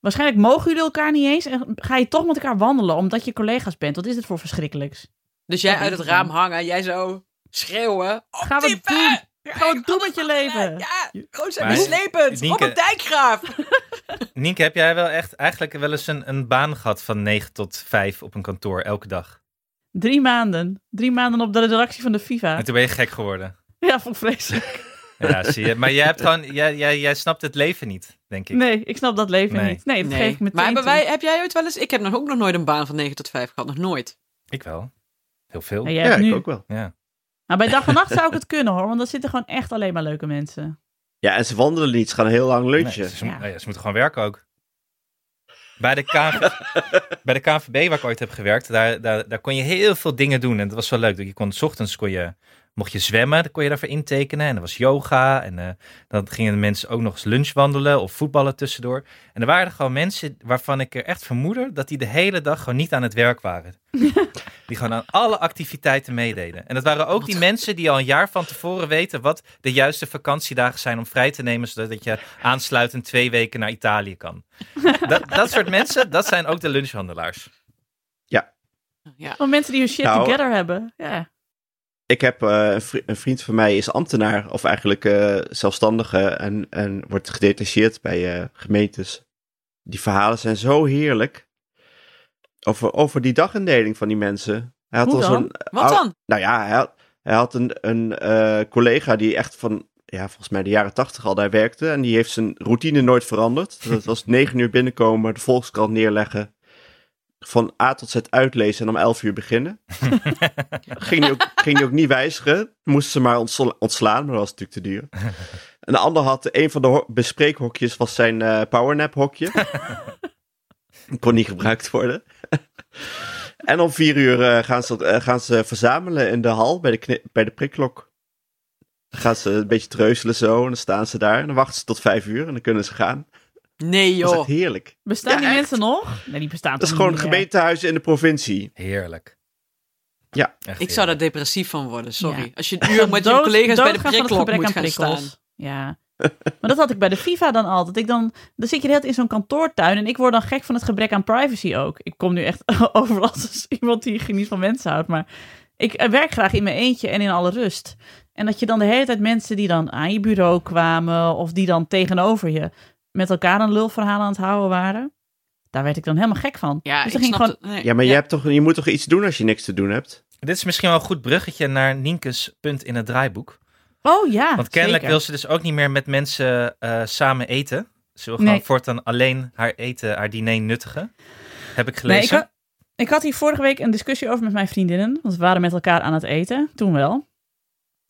waarschijnlijk mogen jullie elkaar niet eens. En ga je toch met elkaar wandelen, omdat je collega's bent. Wat is het voor verschrikkelijks? Dus jij Dat uit het raam hangen, jij zo schreeuwen. Gaan we doen. Doen ga met je leven. Ja, groot en Maar- mislepend. Nienke- Robert Dijkgraaf. *laughs* Nienke, heb jij wel echt eigenlijk wel eens een, een baan gehad van 9 tot 5 op een kantoor elke dag? Drie maanden. Drie maanden op de redactie van de FIFA. En toen ben je gek geworden. *laughs* Ja, vond vreselijk. Ja, zie je. Maar jij, hebt gewoon, jij, jij, jij snapt het leven niet, denk ik. Nee, ik snap dat leven Nee. niet. Nee, dat geef Nee. ik meteen Maar hebben wij, heb jij ooit wel eens... Ik heb nog ook nog nooit een baan van 9 tot 5 gehad. Nog nooit. Ik wel. Heel veel. Jij Ja, ik nu... ook wel. Ja. Maar bij dag en nacht zou ik het kunnen hoor, want dan zitten gewoon echt alleen maar leuke mensen. Ja, en ze wandelen niet, ze gaan heel lang lunchen. Nee, ze, Ja. nou ja, ze moeten gewoon werken ook. Bij de, KV, *laughs* bij de KNVB waar ik ooit heb gewerkt, daar, daar, daar kon je heel veel dingen doen. En dat was wel leuk. Je kon, 's ochtends kon je, mocht je zwemmen, dan kon je daarvoor intekenen. En er was yoga. En eh, dan gingen de mensen ook nog eens lunchwandelen of voetballen tussendoor. En er waren er gewoon mensen waarvan ik er echt vermoedde dat die de hele dag gewoon niet aan het werk waren. *laughs* Die gewoon aan alle activiteiten meededen. En dat waren ook die mensen die al een jaar van tevoren weten wat de juiste vakantiedagen zijn om vrij te nemen, zodat je aansluitend twee weken naar Italië kan. Dat, dat soort mensen, dat zijn ook de lunchhandelaars. Ja. Van mensen die hun shit Nou, together hebben. Ja. Ik heb eh, een vriend van mij is ambtenaar, of eigenlijk eh, zelfstandige, en, en wordt gedetacheerd bij eh, gemeentes. Die verhalen zijn zo heerlijk. Over, over die dagindeling van die mensen. Hij had Hoe al zo'n. Wat dan? Nou ja, hij had, hij had een, een eh, collega die echt van, ja, volgens mij de jaren tachtig al daar werkte. En die heeft zijn routine nooit veranderd. *laughs* Dat was negen uur binnenkomen, de Volkskrant neerleggen. Van A tot Z uitlezen en om elf uur beginnen. *laughs* ging, hij ook, ging hij ook niet wijzigen. Moesten ze maar ontsla- ontslaan, maar dat was natuurlijk te duur. *laughs* Een ander had, een van de ho- bespreekhokjes was zijn eh powernap hokje. Kon niet gebruikt worden. *laughs* en om vier uur eh, gaan, ze, eh, gaan ze verzamelen in de hal bij de, bij de prikklok. Dan gaan ze een beetje treuzelen zo en dan staan ze daar. En dan wachten ze tot vijf uur en dan kunnen ze gaan. Nee Dat is joh. echt heerlijk. Bestaan Ja, die echt. mensen nog? Nee, die bestaan Dat is gewoon niet meer? gemeentehuizen in de provincie. Heerlijk. Ja. Echt Ik zou daar depressief van worden, sorry. Ja. Als je een uur *laughs* met je Dood- collega's bij de prikklok moet aan gaan prikkels. staan. Ja. Maar dat had ik bij de FIFA dan altijd. Ik dan, dan zit je de hele tijd in zo'n kantoortuin en ik word dan gek van het gebrek aan privacy ook. Ik kom nu echt *laughs* over als iemand die geniet van mensen houdt, maar ik eh, werk graag in mijn eentje en in alle rust. En dat je dan de hele tijd mensen die dan aan je bureau kwamen of die dan tegenover je met elkaar een lulverhaal aan het houden waren. Daar werd ik dan helemaal gek van. Ja, dus ik ging snap gewoon, het. Nee, Ja, maar Je, hebt toch, je moet toch iets doen als je niks te doen hebt? Dit is misschien wel een goed bruggetje naar Nienke's punt in het draaiboek. Oh ja, Want kennelijk zeker. wil ze dus ook niet meer met mensen eh, samen eten. Ze wil gewoon Nee. voortaan alleen haar eten, haar diner nuttigen. Heb ik Nee, ik, gelezen. had, ik had hier vorige week een discussie over met mijn vriendinnen. Want we waren met elkaar aan het eten, toen wel.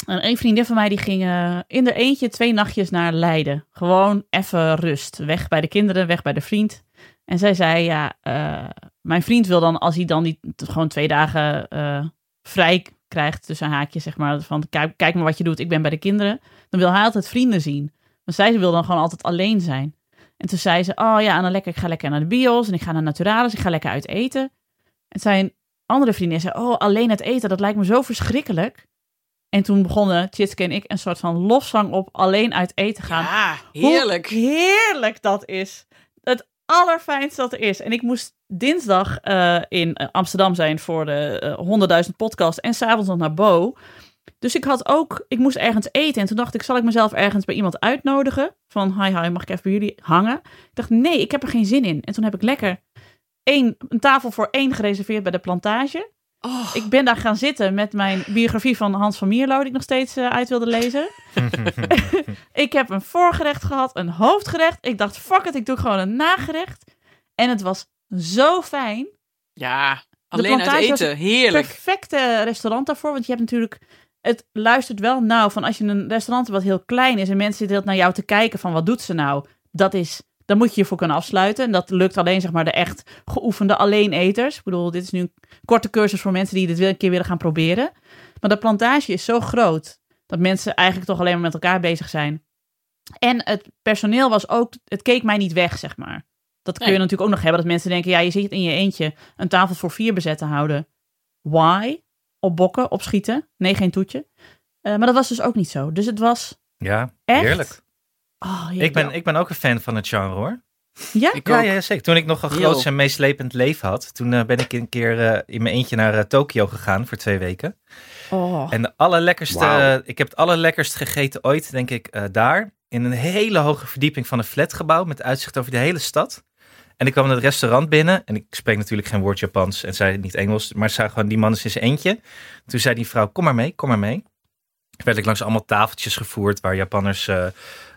En een vriendin van mij die ging eh, in de eentje twee nachtjes naar Leiden. Gewoon even rust. Weg bij de kinderen, weg bij de vriend. En zij zei, ja, eh, mijn vriend wil dan, als hij dan die, gewoon twee dagen eh, vrij krijgt, tussen haakjes, zeg maar, van kijk, kijk maar wat je doet, ik ben bij de kinderen. Dan wil hij altijd vrienden zien. Maar zij wil dan gewoon altijd alleen zijn. En toen zei ze, oh ja, en dan lekker, ik ga lekker naar de bios en ik ga naar Naturalis, ik ga lekker uit eten. En zijn andere vriendin zei, oh, alleen het eten, dat lijkt me zo verschrikkelijk. En toen begonnen Tjitske en ik een soort van lofzang op alleen uit eten gaan. Ja, Hoe heerlijk. heerlijk dat is. Het allerfijnste dat er is. En ik moest dinsdag eh, in eh, Amsterdam zijn voor de eh 100.000 podcast en s'avonds nog naar Bo. Dus ik had ook, ik moest ergens eten. En toen dacht ik, zal ik mezelf ergens bij iemand uitnodigen? Van, hi, hi, mag ik even bij jullie hangen? Ik dacht, nee, ik heb er geen zin in. En toen heb ik lekker één, een tafel voor één gereserveerd bij de plantage. Oh, Ik ben daar gaan zitten met mijn biografie van Hans van Mierlo, die ik nog steeds eh, uit wilde lezen. *laughs* *laughs* ik heb een voorgerecht gehad, een hoofdgerecht. Ik dacht, fuck it, ik doe gewoon een nagerecht. En het was zo fijn. ja, alleen uit plantage was eten. Heerlijk. Perfecte restaurant daarvoor, want je hebt natuurlijk... Het luistert wel nauw van als je een restaurant wat heel klein is... en mensen zitten heel naar jou te kijken van wat doet ze nou? Dat is... Dan moet je je voor kunnen afsluiten. En dat lukt alleen zeg maar de echt geoefende alleeneters. Ik bedoel, dit is nu een korte cursus voor mensen die dit weer een keer willen gaan proberen. Maar de plantage is zo groot dat mensen eigenlijk toch alleen maar met elkaar bezig zijn. En het personeel was ook, het keek mij niet weg, zeg maar. Dat kun je Nee. natuurlijk ook nog hebben, dat mensen denken, ja, je zit in je eentje een tafel voor vier bezet te houden. Why? Opbokken, opschieten. Nee, geen toetje. Eh, maar dat was dus ook niet zo. Dus het was Ja, echt... heerlijk. Oh, Ik ben, ik ben ook een fan van het genre hoor. Ja? Ik Ja, zeker. Toen ik nog een groot en meeslepend leven had, toen eh, ben ik een keer eh, in mijn eentje naar Tokio gegaan voor twee weken. Oh. En de allerlekkerste, ik heb het allerlekkerst gegeten ooit, denk ik, eh, daar. In een hele hoge verdieping van een flatgebouw met uitzicht over de hele stad. En ik kwam het restaurant binnen en ik spreek natuurlijk geen woord Japans en zei niet Engels, maar zei gewoon die man is in zijn eentje. Toen zei die vrouw, kom maar mee, kom maar mee. Werd ik langs allemaal tafeltjes gevoerd waar Japanners eh,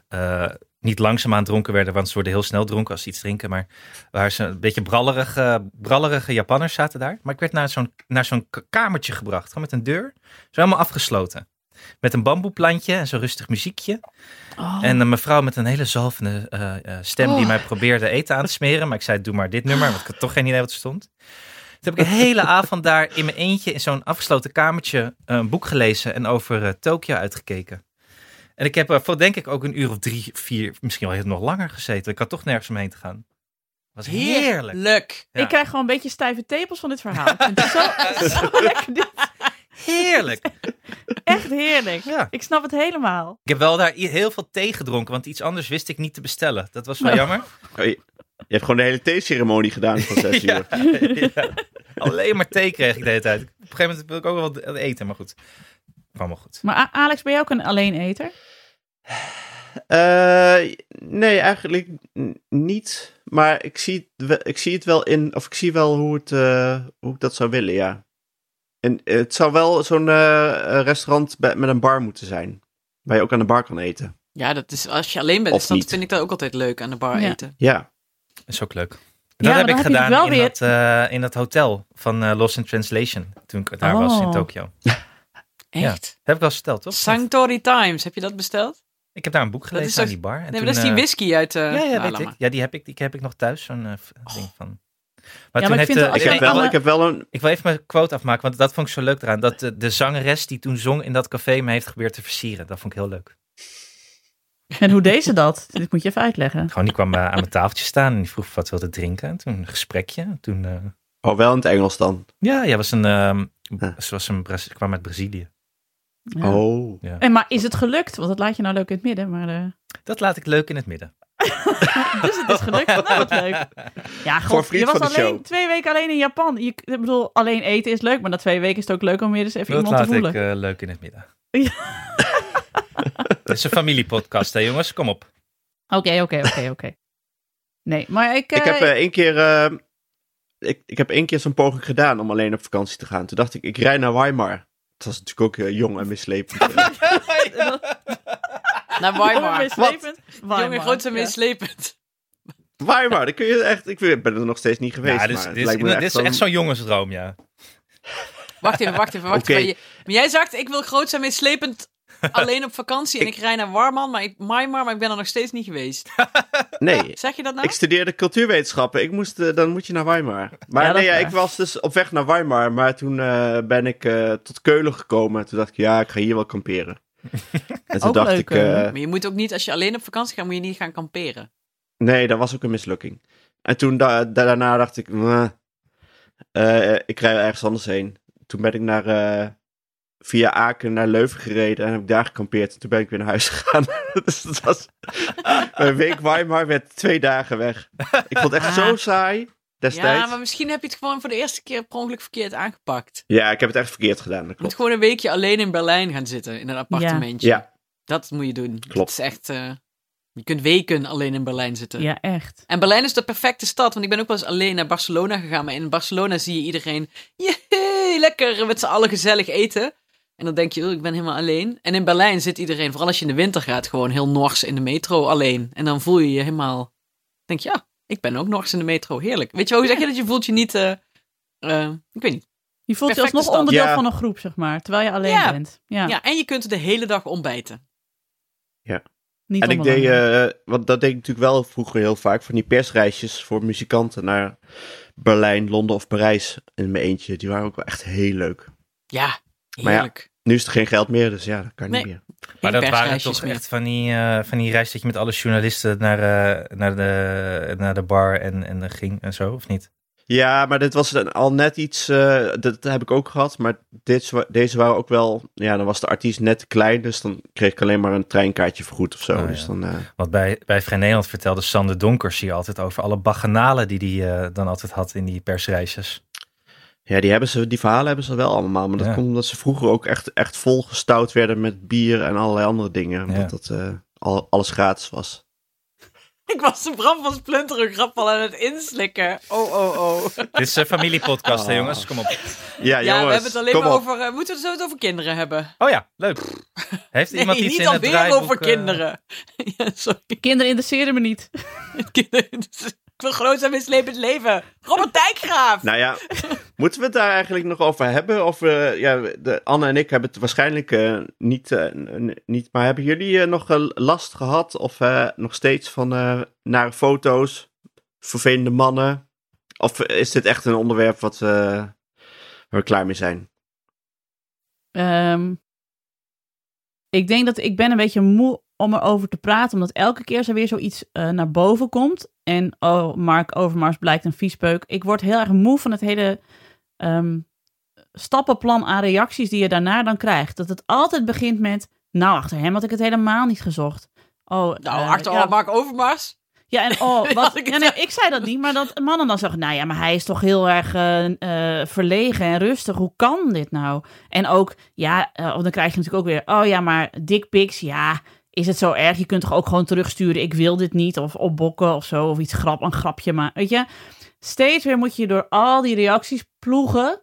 eh, niet langzaamaan dronken werden, want ze worden heel snel dronken als ze iets drinken. Maar waar ze een beetje brallerige, brallerige Japanners zaten daar. Maar ik werd naar zo'n, naar zo'n kamertje gebracht, gewoon met een deur. Zo helemaal afgesloten. Met een bamboeplantje en zo'n rustig muziekje. Oh. En een mevrouw met een hele zalvende eh, eh, stem die Oh. mij probeerde eten aan te smeren. Maar ik zei, doe maar dit nummer, want ik had toch geen idee wat er stond. Toen heb ik een hele *laughs* avond daar in mijn eentje in zo'n afgesloten kamertje eh, een boek gelezen en over Tokio uitgekeken. En ik heb er voor denk ik ook een uur of drie, vier, misschien wel nog langer gezeten. Ik had toch nergens omheen te gaan. was heerlijk. Heerlijk. Ja. Ik krijg gewoon een beetje stijve tepels van dit verhaal. Het zo, *laughs* zo lekker dit. Heerlijk. *laughs* Echt heerlijk. Ja. Ik snap het helemaal. Ik heb wel daar heel veel thee gedronken, want iets anders wist ik niet te bestellen. Dat was wel jammer. Oh, je, je hebt gewoon de hele theeceremonie gedaan van zes *laughs* Ja. uur. Ja. Alleen maar thee kreeg ik de hele tijd. Op een gegeven moment wil ik ook wel wat eten, maar goed. Kwam wel goed. Maar Alex, ben jij ook een alleeneter? Eh, nee, eigenlijk niet. Maar ik zie, het wel, ik zie het wel in, of ik zie wel hoe, het, eh, hoe ik dat zou willen, ja. En het zou wel zo'n eh, restaurant met een bar moeten zijn. Waar je ook aan de bar kan eten. Ja, dat is, als je alleen bent, dat, niet. vind ik dat ook altijd leuk aan de bar Ja. eten. Ja. is ook leuk. Dat heb ik heb gedaan wel in, weer- dat, eh, in dat hotel van eh, Lost in Translation. Toen ik daar was in Oh. Tokio. *laughs* Echt? Heb ik al eens verteld, toch? Sanctory Times, heb je dat besteld? Ik heb daar een boek gelezen is aan die bar. En Nee, toen, maar dat is die eh, whisky uit... eh Ja, ja, weet ik. Ja, die heb ik, die heb ik nog thuis, zo'n eh, ding van. Maar maar toen ik heeft vind de, het Ik Alleen heb, wel, alle- ik heb wel een... Ik wil even mijn quote afmaken, want dat vond ik zo leuk eraan. Dat de, de zangeres die toen zong in dat café me heeft geprobeerd te versieren. Dat vond ik heel leuk. En hoe deed ze dat? *laughs* Dit moet je even uitleggen. Gewoon, die kwam eh, aan mijn tafeltje staan en die vroeg wat wilde drinken. En toen een gesprekje. En toen, eh, Oh, wel in het Engels dan. ja, ja, was een, ehm, Huh. ze was een, Braz- kwam uit Brazilië. Ja. Oh. Ja. En maar is het gelukt? Want dat laat je nou leuk in het midden. Maar eh, Dat laat ik leuk in het midden. *laughs* Dus het is gelukt. Nou, wat leuk. Ja, god, je was alleen show. twee weken alleen in Japan. Je, ik bedoel, alleen eten is leuk, maar na twee weken is het ook leuk om weer eens even Dat iemand te laat voelen. ik eh, leuk in het midden. *laughs* Ja. *laughs* Het is een familiepodcast, hè jongens? Kom op. Oké, oké, oké, oké. Nee, maar ik... Ik heb eh, één keer... eh, ik, ik heb één keer zo'n poging gedaan om alleen op vakantie te gaan. Toen dacht ik, ik rij naar Weimar. Dat was natuurlijk ook jong en mislepend. Naar Weimar. meeslepend. Jongen, en ja. meeslepend. Weimar, dat kun je echt... Ik ben er nog steeds niet geweest, Ja, dit is, maar het dit is, lijkt me dit echt is echt zo'n- jongensdroom, ja. Wacht even, wacht even, wacht Oké. even. Je- Maar jij zegt, ik wil groot zijn meeslepend *laughs* alleen op vakantie en ik rij naar Warman, maar ik, Weimar, maar ik ben er nog steeds niet geweest. *laughs* Nee, Zeg je dat nou? Ik studeerde cultuurwetenschappen. Ik moest, eh, dan moet je naar Weimar. Maar Ja, nee, ja, ik was dus op weg naar Weimar. Maar toen eh, ben ik eh, tot Keulen gekomen. Toen dacht ik, ja, ik ga hier wel kamperen. *laughs* en toen Ook dacht leuk, ik, eh. eh, Maar je moet ook niet, als je alleen op vakantie gaat, moet je niet gaan kamperen. nee, dat was ook een mislukking. En toen da- da- daarna dacht ik, "Mwah, eh, ik rij ergens anders heen. Toen ben ik naar, eh, via Aken naar Leuven gereden en heb ik daar gekampeerd. En toen ben ik weer naar huis *laughs* gegaan. dus dat was, *laughs* mijn week Weimar werd twee dagen weg. Ik vond het echt Ah. zo saai destijds. Ja, maar misschien heb je het gewoon voor de eerste keer per ongeluk verkeerd aangepakt. Ja, ik heb het echt verkeerd gedaan. Dat Je moet klopt. gewoon een weekje alleen in Berlijn gaan zitten, in een appartementje. Ja, Dat moet je doen. Klopt. Dat is echt... eh, je kunt weken alleen in Berlijn zitten. Ja, echt. En Berlijn is de perfecte stad, want ik ben ook wel eens alleen naar Barcelona gegaan. Maar in Barcelona zie je iedereen, jee, lekker met z'n allen gezellig eten. En dan denk je, oh, ik ben helemaal alleen. En in Berlijn zit iedereen, vooral als je in de winter gaat, gewoon heel nors in de metro alleen. En dan voel je je helemaal, denk je, ja, ik ben ook nors in de metro, heerlijk. Weet je wel, hoe zeg je dat? Je voelt je niet, eh, eh, ik weet niet. Je voelt je alsnog stad. onderdeel Ja. van een groep, zeg maar. Terwijl je alleen Ja. bent. Ja, Ja, en je kunt de hele dag ontbijten. niet en ik deed, eh, want dat deed ik natuurlijk wel vroeger heel vaak, van die persreisjes voor muzikanten naar Berlijn, Londen of Parijs in mijn eentje. Die waren ook wel echt heel leuk. Ja, Maar ja, heerlijk. Nu is er geen geld meer, dus ja, dat kan niet meer. Maar dat waren toch meer. echt van die, eh, van die reis dat je met alle journalisten naar, eh, naar, de, naar de bar en, en ging en zo, of niet? Ja, maar dit was dan al net iets, eh, dat heb ik ook gehad, maar dit, deze waren ook wel, ja, dan was de artiest net te klein, dus dan kreeg ik alleen maar een treinkaartje vergoed of zo. Oh, ja. dus dan, eh, Want bij, bij Vrij Nederland vertelde Sander Donkers hier altijd over alle baganalen die hij dan altijd had in die persreisjes. Ja, die, hebben ze, die verhalen hebben ze wel allemaal, maar dat Ja. komt omdat ze vroeger ook echt, echt volgestouwd werden met bier en allerlei andere dingen, omdat Ja. dat eh, al, alles gratis was. *laughs* Ik was de Bram van Splinteren grap al aan het inslikken. Oh, oh, oh. Dit is een familiepodcast, hè Ah. jongens? Kom op. Ja, Ja, jongens, we hebben het alleen maar over... eh, moeten we het zo over kinderen hebben? Oh ja, leuk. Heeft *laughs* Nee, iemand iets niet in het alweer draaiboek? over eh, kinderen. *laughs* ja, sorry. Kinderen interesseren me niet. Kinderen. Ik wil groot zijn mislepend leven. Robert Dijkgraaf. Nou ja, moeten we het daar eigenlijk nog over hebben? Of, eh, ja, de, Anne en ik hebben het waarschijnlijk eh, niet, eh, niet. Maar hebben jullie nog last gehad? Of eh, nog steeds van eh nare foto's? Vervelende mannen? Of is dit echt een onderwerp wat, eh, waar we klaar mee zijn? Ehm, ik denk dat ik ben een beetje moe om erover te praten, omdat elke keer er weer zoiets eh, naar boven komt. En oh, Mark Overmars blijkt een viespeuk. Ik word heel erg moe van het hele ehm, stappenplan aan reacties die je daarna dan krijgt. Dat het altijd begint met, nou, achter hem had ik het helemaal niet gezocht. Oh, Nou, eh, achter ja, Mark Overmars. ja, en oh, *laughs* wat, ik ja, nee, ik zei dat niet, maar dat mannen dan zeggen, nou ja, maar hij is toch heel erg eh, verlegen en rustig. Hoe kan dit nou? En ook, ja, eh, dan krijg je natuurlijk ook weer, oh ja, maar dickpics, ja, is het zo erg? Je kunt toch ook gewoon terugsturen, ik wil dit niet, of opbokken of zo, of iets grap, een grapje, maar weet je, steeds weer moet je door al die reacties ploegen,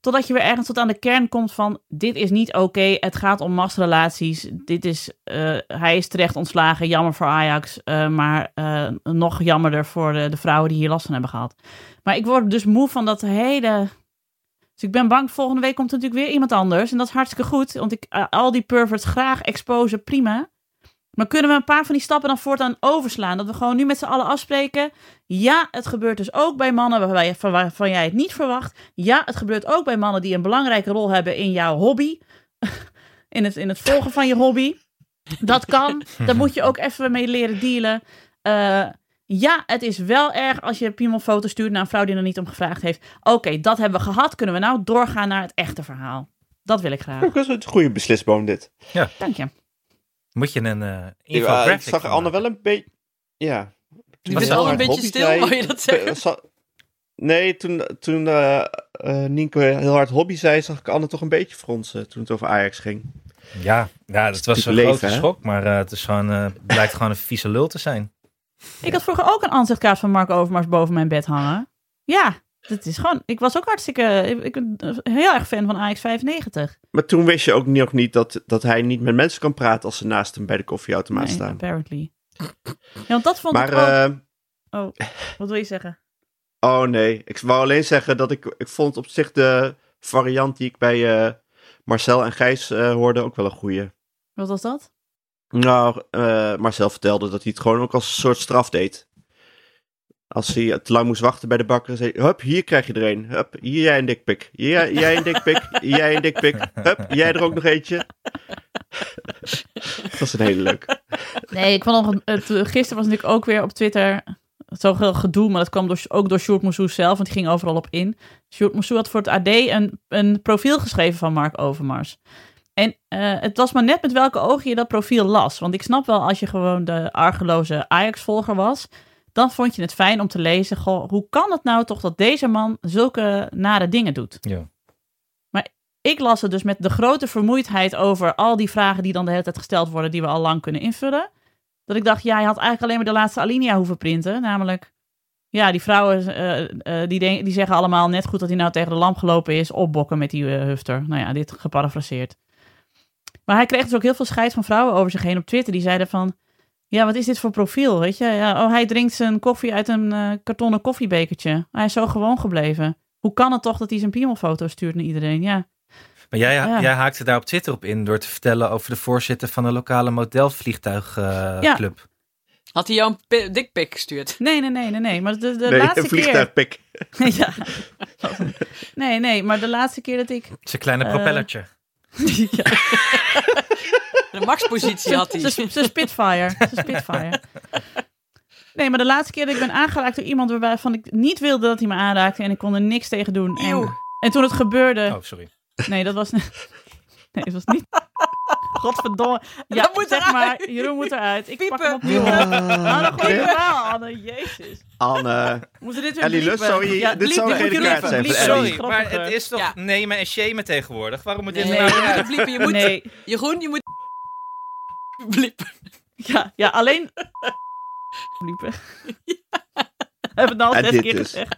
totdat je weer ergens tot aan de kern komt van, dit is niet oké, het gaat om machtsrelaties, dit is, eh, hij is terecht ontslagen, jammer voor Ajax, eh, maar eh, nog jammerder voor de, de vrouwen die hier last van hebben gehad. Maar ik word dus moe van dat hele... Dus ik ben bang, volgende week komt er natuurlijk weer iemand anders. En dat is hartstikke goed, want ik al die perverts graag exposen, prima. Maar kunnen we een paar van die stappen dan voortaan overslaan? Dat we gewoon nu met z'n allen afspreken. Ja, het gebeurt dus ook bij mannen waarbij je, van waarvan jij het niet verwacht. Ja, het gebeurt ook bij mannen die een belangrijke rol hebben in jouw hobby. *laughs* In het, in het volgen van je hobby. Dat kan. Daar moet je ook even mee leren dealen. Eh, ja, het is wel erg als je een foto stuurt naar een vrouw die er niet om gevraagd heeft. Oké, dat hebben we gehad. Kunnen we nou doorgaan naar het echte verhaal? Dat wil ik graag. Ook dat is een goede beslisboom dit. Dank je. Moet je een eh Ja, infographic ik zag Anne wel een beetje... Ja. Was al een beetje stil, zei- wou je dat *laughs* zeggen? Za- Nee, toen, toen eh eh, Nienke heel hard hobby zei, zag ik Anne toch een beetje fronsen toen het over Ajax ging. Ja, ja, dat was een leven, grote hè? schok. Maar eh, het is gewoon, eh, blijkt gewoon een vieze lul te zijn. Ik had vroeger ook een aanzichtkaart van Mark Overmars boven mijn bed hangen. Ja, dat is gewoon... Ik was ook hartstikke... Ik, ik ben heel erg fan van AX 95. Maar toen wist je ook nog niet dat, dat hij niet met mensen kan praten als ze naast hem bij de koffieautomaat Nee, staan. apparently. Ja, want dat vond Maar, ik ook... eh, Oh, wat wil je zeggen? oh nee, ik wou alleen zeggen dat ik, ik vond op zich de variant die ik bij eh, Marcel en Gijs eh, hoorde ook wel een goeie. Wat was dat? Nou, eh, Marcel vertelde dat hij het gewoon ook als een soort straf deed. Als hij te lang moest wachten bij de bakker, zei hup, hier krijg je er een. Hup, hier jij een dikpik. Hier jij een dikpik. jij een dikpik. Hup, jij er ook nog eentje. *laughs* dat was een hele leuk. Nee, ik vond nog, het, gisteren was natuurlijk ook weer op Twitter zoveel gedoe, maar dat kwam door, ook door Sjoerd Moussou zelf, want die ging overal op in. Sjoerd Moussou had voor het AD een, een profiel geschreven van Mark Overmars. En eh, het was maar net met welke ogen je dat profiel las. Want ik snap wel, als je gewoon de argeloze Ajax-volger was, dan vond je het fijn om te lezen, goh, hoe kan het nou toch dat deze man zulke nare dingen doet? Ja. Ik las het dus met de grote vermoeidheid over al die vragen die dan de hele tijd gesteld worden, die we al lang kunnen invullen. Dat ik dacht, ja, je had eigenlijk alleen maar de laatste alinea hoeven printen. Namelijk, ja, die vrouwen eh, eh, die, denk- die zeggen allemaal net goed dat hij nou tegen de lamp gelopen is, opbokken met die eh, hufter. Nou ja, dit geparafraseerd. Maar hij kreeg dus ook heel veel scheid van vrouwen over zich heen op Twitter. Die zeiden van, ja, wat is dit voor profiel, weet je? Ja, oh, hij drinkt zijn koffie uit een eh, kartonnen koffiebekertje. Hij is zo gewoon gebleven. Hoe kan het toch dat hij zijn piemelfoto stuurt naar iedereen? Ja, Maar jij, Ja. jij haakte daar op Twitter op in door te vertellen over de voorzitter van de lokale modelvliegtuigclub. Ja. Had hij jou een pi- dikpik gestuurd? nee, nee, nee, nee, nee. Maar de, de nee, laatste een vliegtuigpik. keer... *laughs* ja. Nee, nee, maar de laatste keer dat ik... Zijn kleine Eh, propellertje. *laughs* ja. De maxpositie had hij. Ze ze Spitfire. Ze Spitfire. Nee, maar de laatste keer dat ik ben aangeraakt door iemand waarbij van ik niet wilde dat hij me aanraakte en ik kon er niks tegen doen. En, toen het gebeurde. Oh, sorry. Nee, dat was. *laughs* Nee, dat was niet. *laughs* Godverdomme. Ja, Dat moet zeg eruit. maar, Jeroen moet eruit. Ik pak hem Piepen. opnieuw op. Ah, Anne, gooi wel, Anne. Jezus. Anne, Moeten we dit weer Ellie Lust, zou je- dit zou een gele kaart zijn Sorry, maar het is toch Ja. nemen en shamen tegenwoordig? Waarom moet dit Nee, nou bliepen. Je moet, Nee, Jeroen, je moet bliepen. ja, ja, alleen... *laughs* Bliepen. *laughs* We hebben het al zes keer dus. gezegd.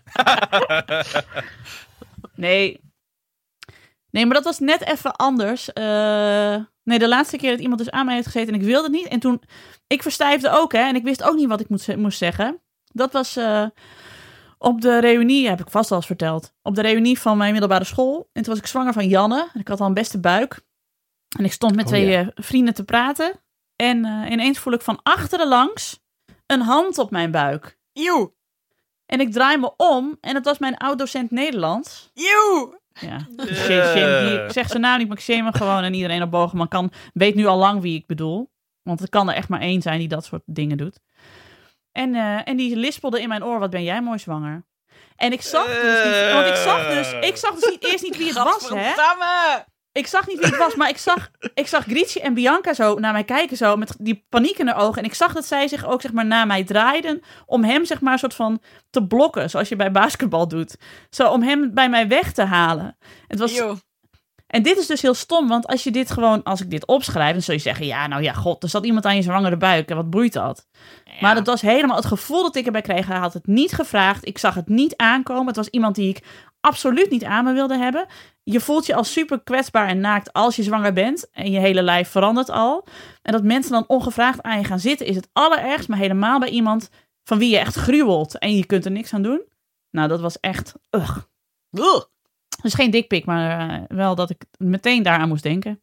Nee. Nee, maar dat was net even anders. Eh, nee, de laatste keer dat iemand dus aan mij heeft gezeten en ik wilde het niet. En toen, ik verstijfde ook, hè. En ik wist ook niet wat ik moest, moest zeggen. Dat was eh, op de reunie, heb ik vast al eens verteld. Op de reunie van mijn middelbare school. En toen was ik zwanger van Janne. En ik had al een beste buik. En ik stond met Oh, twee ja. eh, vrienden te praten. En eh, ineens voel ik van achteren langs een hand op mijn buik. Eeuw. En ik draai me om en het was mijn oud-docent Nederlands. Eeuw. Ja, shame, shame, die- ik zeg zijn naam niet, maar ik shame hem gewoon. En iedereen op Bogenman kan, weet nu al lang wie ik bedoel. Want er kan er echt maar één zijn die dat soort dingen doet. En, eh, en die lispelde in mijn oor, wat ben jij mooi zwanger. En ik zag dus niet, want ik zag dus, ik zag dus niet, eerst niet wie het was, hè. Ik zag niet wie het was, maar ik zag, ik zag Grietje en Bianca zo naar mij kijken, zo met die paniek in haar ogen. En ik zag dat zij zich ook zeg maar naar mij draaiden om hem zeg maar soort van te blokken, zoals je bij basketbal doet. Zo om hem bij mij weg te halen. Het was, en dit is dus heel stom, want als je dit gewoon, als ik dit opschrijf, dan zul je zeggen, ja nou ja, god, er zat iemand aan je zwangere buik en wat boeit dat? Maar dat was helemaal het gevoel dat ik erbij kreeg. Hij had het niet gevraagd. Ik zag het niet aankomen. Het was iemand die ik absoluut niet aan me wilde hebben. Je voelt je al super kwetsbaar en naakt als je zwanger bent. En je hele lijf verandert al. En dat mensen dan ongevraagd aan je gaan zitten is het allerergst. Maar helemaal bij iemand van wie je echt gruwelt. En je kunt er niks aan doen. Nou, dat was echt... Ugh. Ugh. Dus geen dikpik, maar eh, wel dat ik meteen daaraan moest denken.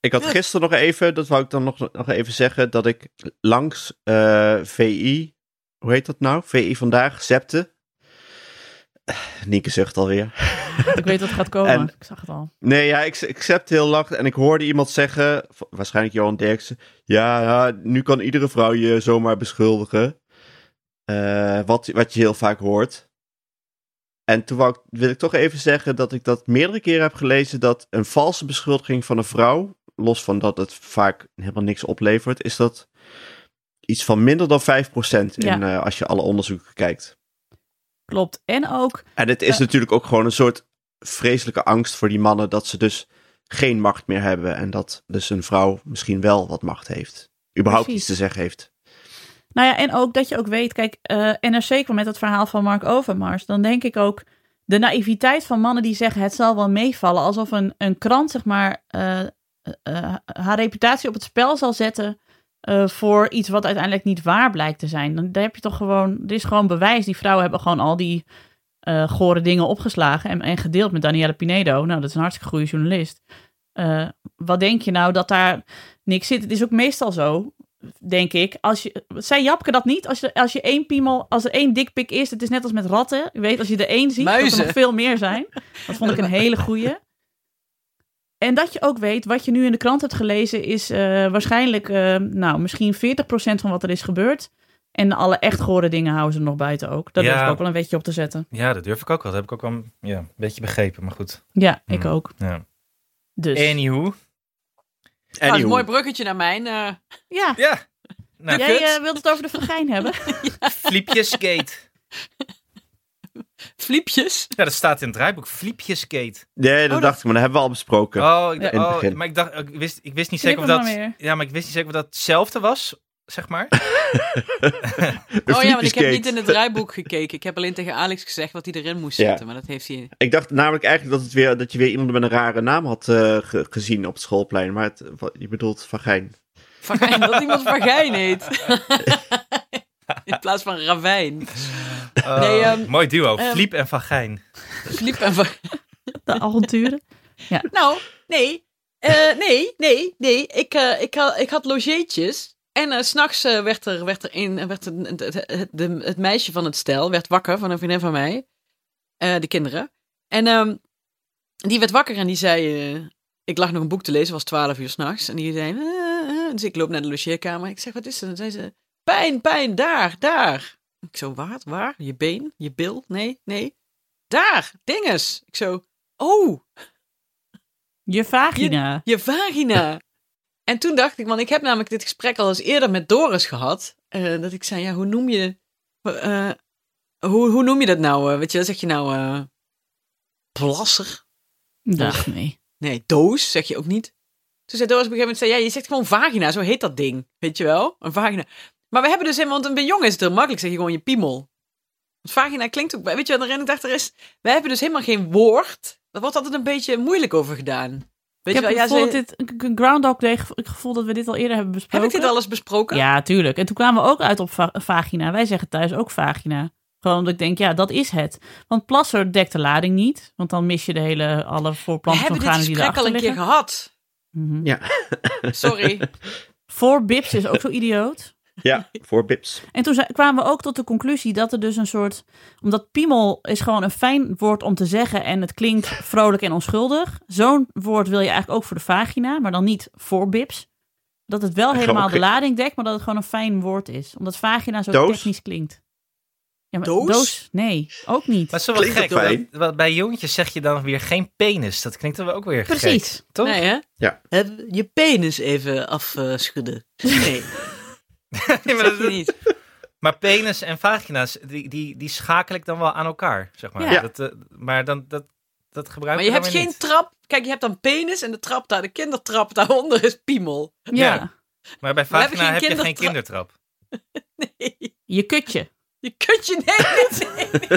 Ik had gisteren nog even, dat wou ik dan nog, nog even zeggen, dat ik langs eh, VI, hoe heet dat nou? VI vandaag, zepte. Nieke zucht alweer. Ik weet wat gaat komen. *laughs* En- ik zag het al. Nee, ja, ik, ik heel lang en ik hoorde iemand zeggen, waarschijnlijk Johan Derksen, ja, ja, nu kan iedere vrouw je zomaar beschuldigen. Eh, wat, wat je heel vaak hoort. En toen wou wil ik toch even zeggen dat ik dat meerdere keren heb gelezen, dat een valse beschuldiging van een vrouw los van dat het vaak helemaal niks oplevert, is dat iets van minder dan 5% in, Ja. eh, als je alle onderzoeken kijkt. Klopt. En ook, En het is Ja. natuurlijk ook gewoon een soort vreselijke angst voor die mannen dat ze dus geen macht meer hebben en dat dus een vrouw misschien wel wat macht heeft. Überhaupt Precies. iets te zeggen heeft. nou ja, en ook dat je ook weet, kijk, eh NRC kwam met het verhaal van Mark Overmars. Dan denk ik ook de naïviteit van mannen die zeggen het zal wel meevallen. Alsof een, een krant, zeg maar, eh, eh, haar reputatie op het spel zal zetten eh, voor iets wat uiteindelijk niet waar blijkt te zijn. Dan daar heb je toch gewoon, er is gewoon bewijs. Die vrouwen hebben gewoon al die eh gore dingen opgeslagen en, en gedeeld met Danielle Pinedo. Nou, dat is een hartstikke goede journalist. Eh, wat denk je nou dat daar niks zit? Het is ook meestal zo, denk ik. Als je, zei Japke dat niet? Als je, als je één piemel, als er één dikpik is, het is net als met ratten. Je weet, als je er één ziet, dat Muizen. er nog veel meer zijn. Dat vond ik een hele goeie. En dat je ook weet, wat je nu in de krant hebt gelezen, is eh, waarschijnlijk, eh, nou, misschien 40% van wat er is gebeurd. En alle echt gore dingen houden ze er nog buiten ook. Daar Ja. durf ik ook wel een wetje op te zetten. Ja, dat durf ik ook wel. Dat heb ik ook wel ja, een beetje begrepen, maar goed. Ja, ik Hmm. ook. Ja. Dus, Anywho. Nou, dat is een Anywho. mooi bruggetje naar mijn. eh, ja. Ja. Nou, Jij wilt het over de vagijn hebben? *laughs* Fliepjesgate. *laughs* fliepjes. Ja, dat staat in het draaiboek. Fliepjesgate. Nee, dat Oh, dacht ik, maar dat hebben we al besproken. Oh, ik, Ja. In het oh maar ik dacht, ik wist, ik wist niet zeker of dat. Ja, maar ik wist niet zeker of dat hetzelfde was, zeg maar. *laughs* Oh ja, want ik heb niet in het draaiboek gekeken. Ik heb alleen tegen Alex gezegd wat hij erin moest Ja. zetten. Maar dat heeft hij. Ik dacht namelijk eigenlijk dat, het weer, dat je weer iemand met een rare naam had eh, ge- gezien op het schoolplein. Maar het, wat- je bedoelt vagijn. Vagijn, dat iemand vagijn heet. *laughs* In plaats van ravijn. Oh, Nee, ehm, mooi duo. ehm, Fliep en Vagijn. Fliep en vagijn. De avonturen? Nou, nee. Eh, nee, nee, nee. Ik, eh, ik, had, ik had logeetjes. En eh, s s'nachts eh, werd er, werd er een, werd er, het, het, het, de- het meisje van het stel werd wakker van een vriendin van mij. Eh, de kinderen. En ehm, die werd wakker en die zei... eh, ik lag nog een boek te lezen, het was twaalf uur s'nachts. En die zei... eh, eh. dus ik loop naar de logeerkamer. Ik zeg, wat is er? Dan zei ze... Pijn, pijn, daar, daar. Ik zo, waar, waar? Je been? Je bil? Nee, nee. Daar, dinges. Ik zo, oh, Je vagina. je vagina. En toen dacht ik, want ik heb namelijk dit gesprek al eens eerder met Doris gehad. eh, dat ik zei, ja, hoe noem je... eh, hoe, hoe noem je dat nou? eh, weet je, zeg je nou... plasser? Dag, nee. Nee, doos zeg je ook niet. Toen zei Doris op een gegeven moment, zei, ja, je zegt gewoon vagina, zo heet dat ding. Weet je wel? Een vagina. Maar we hebben dus helemaal, want bij jongen is het heel makkelijk, zeg je gewoon je piemel. Want vagina klinkt ook, weet je wat erin? Ik dacht, er is, wij hebben dus helemaal geen woord. Daar wordt altijd een beetje moeilijk over gedaan. Weet Ik heb je wel? het Ja, gevoel, ze- dat dit, een Groundhog Day, gevo- ik gevoel dat we dit al eerder hebben heb besproken. ik dit al eens besproken? Ja, tuurlijk. En toen kwamen we ook uit op va- vagina. Wij zeggen thuis ook vagina. Gewoon omdat ik denk, ja, dat is het. Want plasser dekt de lading niet. Want dan mis je de hele, alle we voorplanten hebben van dit granen die gesprek al een keer liggen. gehad. Mhm. Sorry. *laughs* Voor bips is ook zo idioot. Ja, *laughs* voor bips. En toen kwamen we ook tot de conclusie dat er dus een soort... Omdat piemel is gewoon een fijn woord om te zeggen en het klinkt vrolijk en onschuldig. Zo'n woord wil je eigenlijk ook voor de vagina, maar dan niet voor bips. Dat het wel helemaal de lading dekt, maar dat het gewoon een fijn woord is. Omdat vagina zo Doos? technisch klinkt. Ja, maar Doos? Nee, ook niet. Maar zo wel Klinkt gek. want Bij jongetjes zeg je dan weer geen penis. Dat klinkt dan wel ook weer gek. Precies. Toch? Nee, hè? Ja. Heb Je penis even afschudden. *laughs* Nee, *laughs* Nee, maar, dat- niet. maar penis en vagina's, die, die, die schakel ik dan wel aan elkaar, zeg maar. Ja. Dat, eh, maar dan, dat, dat gebruik Maar je hebt geen niet. trap. Kijk, je hebt dan penis en de trap daar, de kindertrap daaronder is piemel. Ja, Ja. Maar bij vagina heb je geen kindertrap. *laughs* Nee, je kutje. je kunt je nee.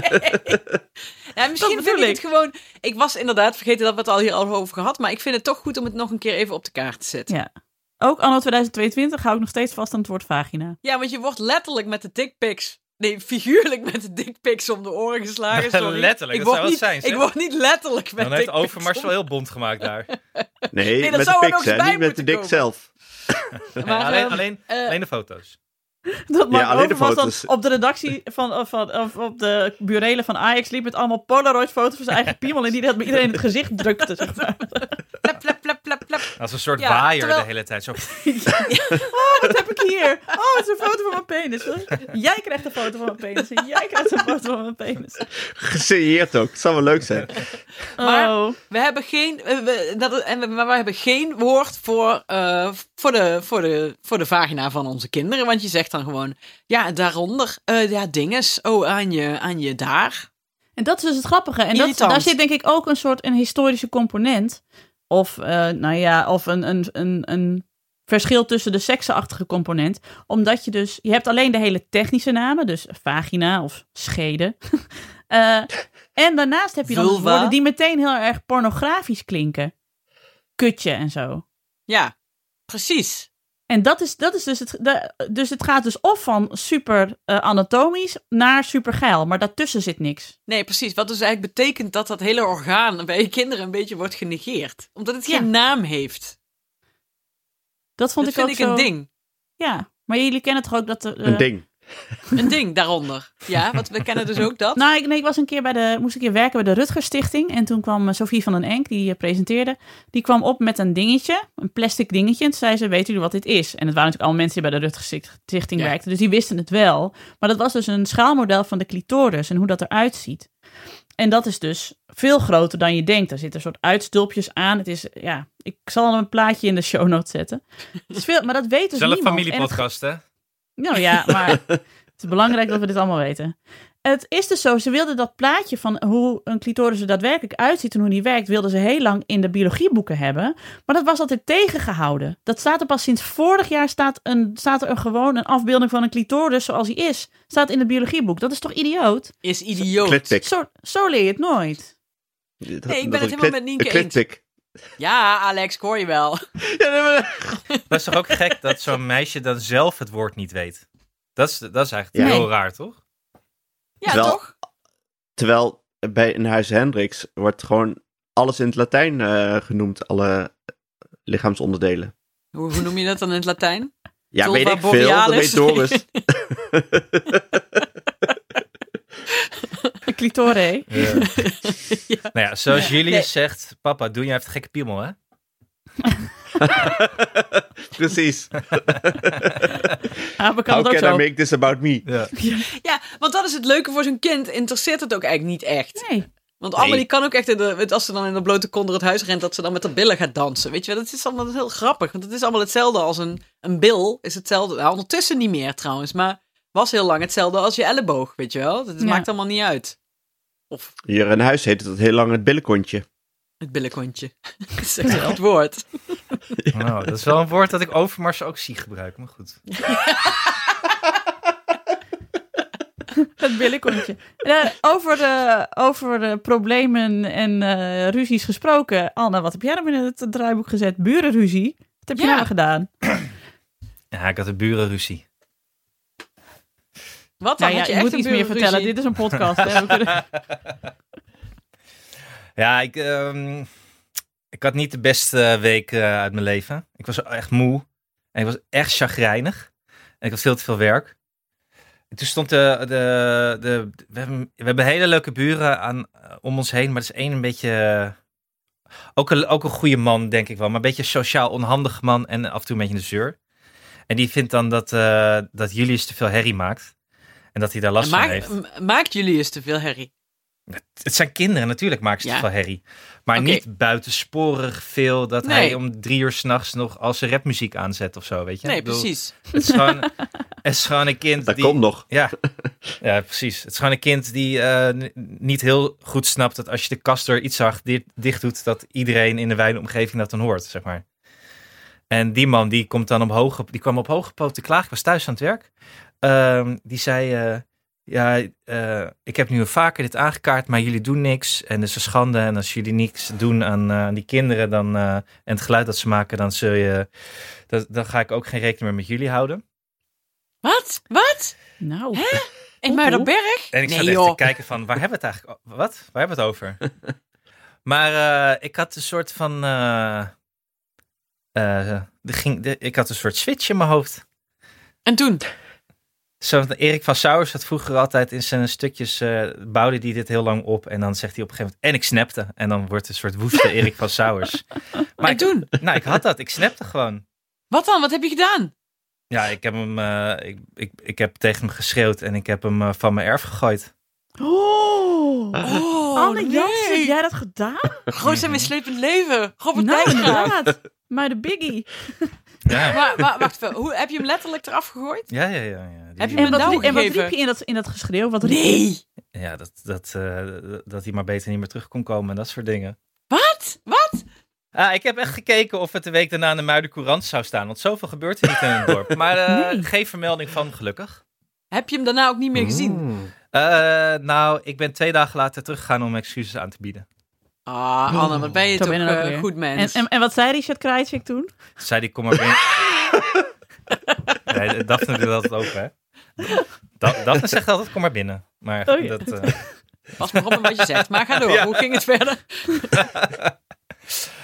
Nee. *laughs* Ja, misschien Dat vind ik het gewoon... Ik was inderdaad vergeten dat we het al hier al over gehad, maar ik vind het toch goed om het nog een keer even op de kaart te zetten. Ja. Ook anno 2022 hou ik nog steeds vast aan het woord vagina. Ja, want je wordt letterlijk met de dickpics... Nee, figuurlijk met de dickpics om de oren geslagen. *laughs* Sorry. Letterlijk, ik dat zou wat niet, zijn, zeg. Ik word niet letterlijk met Dan heeft Overmars wel heel bond gemaakt daar. Nee, dat met de zou pics, Niet met de dik komen. zelf. *laughs* Maar, alleen, ehm, alleen, eh, alleen de foto's. *laughs* Dat Mark alleen de Overmars dan foto's. op de redactie van, of, van, of op de burelen van Ajax liep met allemaal Polaroid foto's van zijn eigen *laughs* piemel en die dat bij iedereen in het gezicht drukte. Zeg maar. *laughs* plap, plap, plap, plap, plap. heb... Als een soort Ja, waaier terwijl- de hele tijd. Zo, Oh, wat heb ik hier? Oh, het is een foto van mijn penis. Jij krijgt een foto van mijn penis. En jij krijgt een foto van mijn penis. Gesigneerd ook. Het zou wel leuk zijn. Maar- Oh. We hebben geen, we, dat, en we, maar we hebben geen woord voor, eh, voor, de, voor, de, voor de vagina van onze kinderen. Want je zegt dan gewoon, ja, daaronder, eh, ja, dinges, oh, aan je, aan je daar. En dat is dus het grappige. En dat, daar zit denk ik ook een soort een historische component. Of, eh, nou ja, of een, een, een, een verschil tussen de seksenachtige component. Omdat je dus, je hebt alleen de hele technische namen. Dus vagina of schede. *laughs* Eh, en daarnaast heb je dan Vulva. woorden die meteen heel erg pornografisch klinken. Kutje en zo. Ja, precies. En dat is, dat is dus het. De, dus het gaat dus of van super eh, anatomisch naar super geil. Maar daartussen zit niks. Nee, precies. Wat dus eigenlijk betekent dat dat hele orgaan *laughs* bij je kinderen een beetje wordt genegeerd. Omdat het geen Ja. naam heeft. Dat vond dat ik vind ook ik zo. een ding. Ja, maar jullie kennen toch ook dat eh, Een ding. *laughs* Een ding daaronder. Ja, want we kennen dus ook dat. Nou, ik, nee, ik was een keer bij de, moest een keer werken bij de Rutger Stichting. En toen kwam eh, Sophie van den Enk, die eh, presenteerde. Die kwam op met een dingetje, een plastic dingetje. En toen zei ze, weten jullie wat dit is? En het waren natuurlijk allemaal mensen die bij de Rutger Sticht- Stichting Ja. werkten. Dus die wisten het wel. Maar dat was dus een schaalmodel van de clitoris en hoe dat eruit ziet. En dat is dus veel groter dan je denkt. Er zitten soort uitstulpjes aan. Het is, ja, ik zal een plaatje in de show notes zetten. Het is veel, maar dat weet dus zelf niemand. Familiepodcast, hè? Nou ja, *laughs* maar het is belangrijk dat we dit allemaal weten. Het is dus zo, ze wilden dat plaatje van hoe een clitoris er daadwerkelijk uitziet en hoe die werkt, wilden ze heel lang in de biologieboeken hebben. Maar dat was altijd tegengehouden. Dat staat er pas sinds vorig jaar staat, een, staat er een, gewoon een afbeelding van een clitoris zoals hij is. Staat in het biologieboek. Dat is toch idioot? Is idioot. Zo, zo leer je het nooit. Nee, ik ben het helemaal met Nienke Een klitpik. Ja, Alex, ik hoor je wel. *laughs* Ja, nee, maar- *laughs* Dat is toch ook gek dat zo'n meisje dan zelf het woord niet weet? Dat is, dat is eigenlijk Ja. heel raar, toch? Ja, toch? Terwijl bij in Huis Hendricks wordt gewoon alles in het Latijn eh, genoemd. Alle lichaamsonderdelen. Hoe, hoe noem je dat dan in het Latijn? Ja, weet ik veel. Dat weet Doris. *laughs* Een clitoris. *laughs* Nou ja, zoals Julius Nee. zegt, papa, doe je heeft een gekke piemel, hè? *laughs* Precies. Ah, we kan How het ook can I zo. make this about me? Ja. Ja, want dat is het leuke voor zo'n kind. Interesseert het ook eigenlijk niet echt. Nee. Want Nee. Amelie kan ook echt, in de, als ze dan in de blote kont door het huis rent, dat ze dan met haar billen gaat dansen. Weet je wel, dat is allemaal heel grappig. Want het is allemaal hetzelfde als een, een bil. Is hetzelfde. Nou, ondertussen niet meer trouwens, maar was heel lang hetzelfde als je elleboog. Weet je wel, dat Ja. maakt allemaal niet uit. Of Hier in huis heette dat heel lang het billenkontje. het billenkontje. *laughs* dat is *laughs* echt een goed woord. *laughs* Nou, dat is wel een woord dat ik Overmars ook zie gebruiken, maar goed. Het billenkontje. Over, de, over de problemen en eh, ruzies gesproken. Anne, wat heb jij dan in het draaiboek gezet? Burenruzie. Wat heb je Ja. nou gedaan? *clears throat* Ja, ik had een burenruzie. Wat dan? Nou ja, Had je moet iets meer vertellen. Dit is een podcast. Hè? *laughs* Kunnen- Ja, ik, ehm, ik had niet de beste week eh, uit mijn leven. Ik was echt moe. En ik was echt chagrijnig. En ik had veel te veel werk. En toen stond de... de, de we, hebben, we hebben hele leuke buren aan, eh, om ons heen. Maar er is één een beetje... eh, ook, een, ook een goede man, denk ik wel. Maar een beetje sociaal onhandig man. En af en toe een beetje een zeur. En die vindt dan dat, eh dat Julius te veel herrie maakt. En dat hij daar last van heeft. Maakt, m- maakt Julius te veel herrie? Het zijn kinderen, natuurlijk maken ze Ja. te veel herrie. Maar niet buitensporig veel dat Nee. hij om drie uur s'nachts nog als rapmuziek aanzet of zo, weet je? Nee, Ik bedoel, precies. Het is gewoon, het is gewoon een kind Dat die... komt nog. Ja, ja, precies. Het is gewoon een kind die eh, niet heel goed snapt dat als je de kastdeur iets zag di- dicht doet, dat iedereen in de wijde omgeving dat dan hoort, zeg maar. En die man die komt dan op hoge, die kwam op hoge poot te klagen. Ik was thuis aan het werk. Ehm, die zei, eh, ja, eh, ik heb nu vaker dit aangekaart, maar jullie doen niks. En het is een schande. En als jullie niks doen aan, eh, aan die kinderen dan, eh, en het geluid dat ze maken, dan zul je, dan, dan ga ik ook geen rekening meer met jullie houden. Wat? Wat? nou, *laughs* In Muiderberg? En ik nee, zat joh. te kijken van, waar hebben we het eigenlijk o- Wat? Waar hebben we het over? *laughs* maar eh, ik had een soort van... eh, eh, er ging, de, ik had een soort switch in mijn hoofd. En toen? Zo, Erik van Sauers had vroeger altijd in zijn stukjes, eh, bouwde hij dit heel lang op. En dan zegt hij op een gegeven moment, en ik snapte. En dan wordt het een soort woeste *laughs* Erik van Sauers. Maar En ik, toen? nou, ik had dat. Ik snapte gewoon. Wat dan? Wat heb je gedaan? Ja, ik heb hem, eh, ik, ik, ik heb tegen hem geschreeuwd en ik heb hem eh, van mijn erf gegooid. Oh, Oh, Anne Jans, heb jij dat gedaan? Gewoon zijn mislepend leven. Robert nou, inderdaad. Maar de biggie. Ja, Maar, maar wacht even, hoe, heb je hem letterlijk eraf gegooid? ja, ja. ja, ja. Heb je En hem wat, nou en wat riep je in dat, in dat geschreeuw? Wat? Nee. Ja, dat, dat, eh, dat hij maar beter niet meer terug kon komen en dat soort dingen. Wat? Wat? Ah, ik heb echt gekeken of het de week daarna in de Muiden Courant zou staan. Want zoveel gebeurt er niet in het dorp. Maar eh, Nee. geen vermelding van, gelukkig. Heb je hem daarna ook niet meer gezien? Mm. Eh, nou, ik ben twee dagen later teruggegaan om excuses aan te bieden. Ah, Anne, wat ben je toch ook weer. goed En, mens. en, en wat zei Richard Krajicek toen? Zei die, kom maar binnen. *laughs* nee, Daphne doet altijd open, hè? Da Daphne *laughs* zegt altijd, kom maar binnen. Maar Oh ja. dat... eh, Pas maar op met wat je zegt. Maar ga door. *laughs* Ja. Hoe ging het verder? *laughs*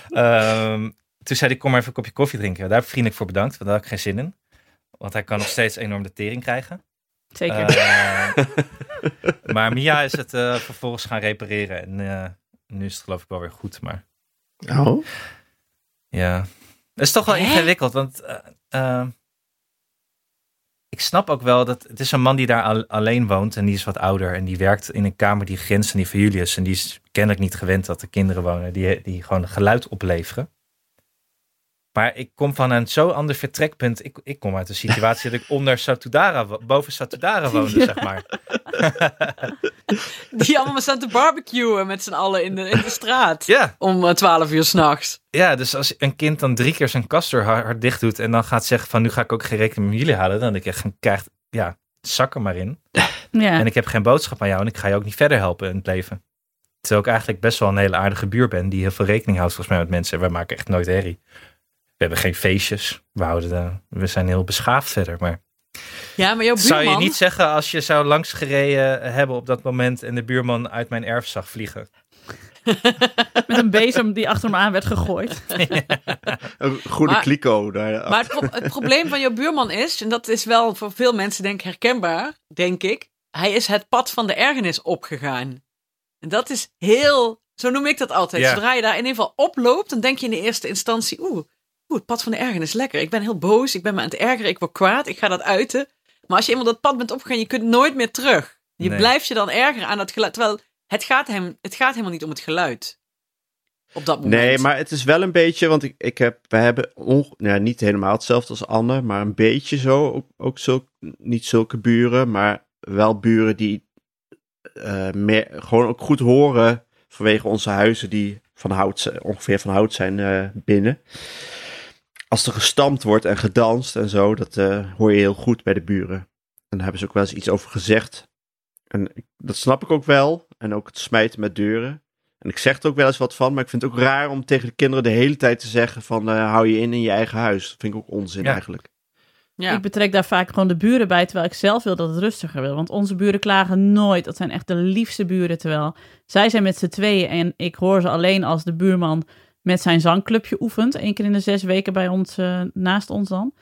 Ehm, toen zei hij, kom maar even een kopje koffie drinken. Daar heb ik vriendelijk voor bedankt, want daar had ik geen zin in. Want hij kan nog steeds enorm de tering krijgen. Zeker. Eh, maar Mia is het eh, vervolgens gaan repareren. En eh, nu is het geloof ik wel weer goed. Maar Oh. ja, het is toch wel Hè? ingewikkeld. Want eh, eh, ik snap ook wel dat het is een man die daar al- alleen woont. En die is wat ouder. En die werkt in een kamer die grenst aan die van Julius. En die is kennelijk niet gewend dat er kinderen wonen die, die gewoon geluid opleveren. Maar ik kom van een zo ander vertrekpunt. Ik, ik kom uit een situatie dat ik onder Satudara, boven Satudara woonde, Ja. zeg maar. *laughs* Die allemaal staan te barbecuen met z'n allen in de, in de straat. Ja, Om eh, 12 uur s'nachts. ja, dus als een kind dan drie keer zijn kast door hard, hard dicht doet en dan gaat zeggen van nu ga ik ook geen rekening met jullie halen, dan denk ik echt, krijgt, ja, zak er maar in. *laughs* ja. En ik heb geen boodschap aan jou en ik ga je ook niet verder helpen in het leven. Terwijl ik eigenlijk best wel een hele aardige buur ben die heel veel rekening houdt volgens mij met mensen. Wij maken echt nooit herrie. We hebben geen feestjes. We, houden de, we zijn heel beschaafd verder. Maar Ja, maar jouw buurman... zou je niet zeggen als je zou langsgereden hebben op dat moment en de buurman uit mijn erf zag vliegen? *laughs* Met een bezem die achter hem aan werd gegooid. *laughs* Een goede Maar- kliko. Daar, Maar het, pro- het probleem van jouw buurman is, en dat is wel voor veel mensen denk ik herkenbaar, denk ik, hij is het pad van de ergernis opgegaan. En dat is heel, zo noem ik dat altijd. Ja. Zodra je daar in ieder geval oploopt, dan denk je in de eerste instantie, oeh, oeh, het pad van de ergernis, lekker. Ik ben heel boos, ik ben me aan het ergeren, ik word kwaad, ik ga dat uiten. Maar als je eenmaal dat pad bent opgegaan, je kunt nooit meer terug. Je Nee. blijft je dan ergeren aan dat geluid. Terwijl het gaat, hem, het gaat helemaal niet om het geluid. Op dat moment. Nee, maar het is wel een beetje, want ik, ik heb, we hebben onge- nou, niet helemaal hetzelfde als Anne, maar een beetje zo. Ook, ook zulk, niet zulke buren, maar wel buren die eh, meer, gewoon ook goed horen vanwege onze huizen die van hout, ongeveer van hout zijn eh, binnen. Als er gestampt wordt en gedanst en zo, dat eh, hoor je heel goed bij de buren. En daar hebben ze ook wel eens iets over gezegd. En ik- dat snap ik ook wel. En ook het smijten met deuren. En ik zeg er ook wel eens wat van, maar ik vind het ook raar om tegen de kinderen de hele tijd te zeggen van eh, hou je in in je eigen huis. Dat vind ik ook onzin Ja. eigenlijk. ja. Ik betrek daar vaak gewoon de buren bij, terwijl ik zelf wil dat het rustiger wil. Want onze buren klagen nooit. Dat zijn echt de liefste buren. Terwijl zij zijn met z'n tweeën en ik hoor ze alleen als de buurman met zijn zangclubje oefent. Eén keer in de zes weken bij ons, eh, naast ons dan.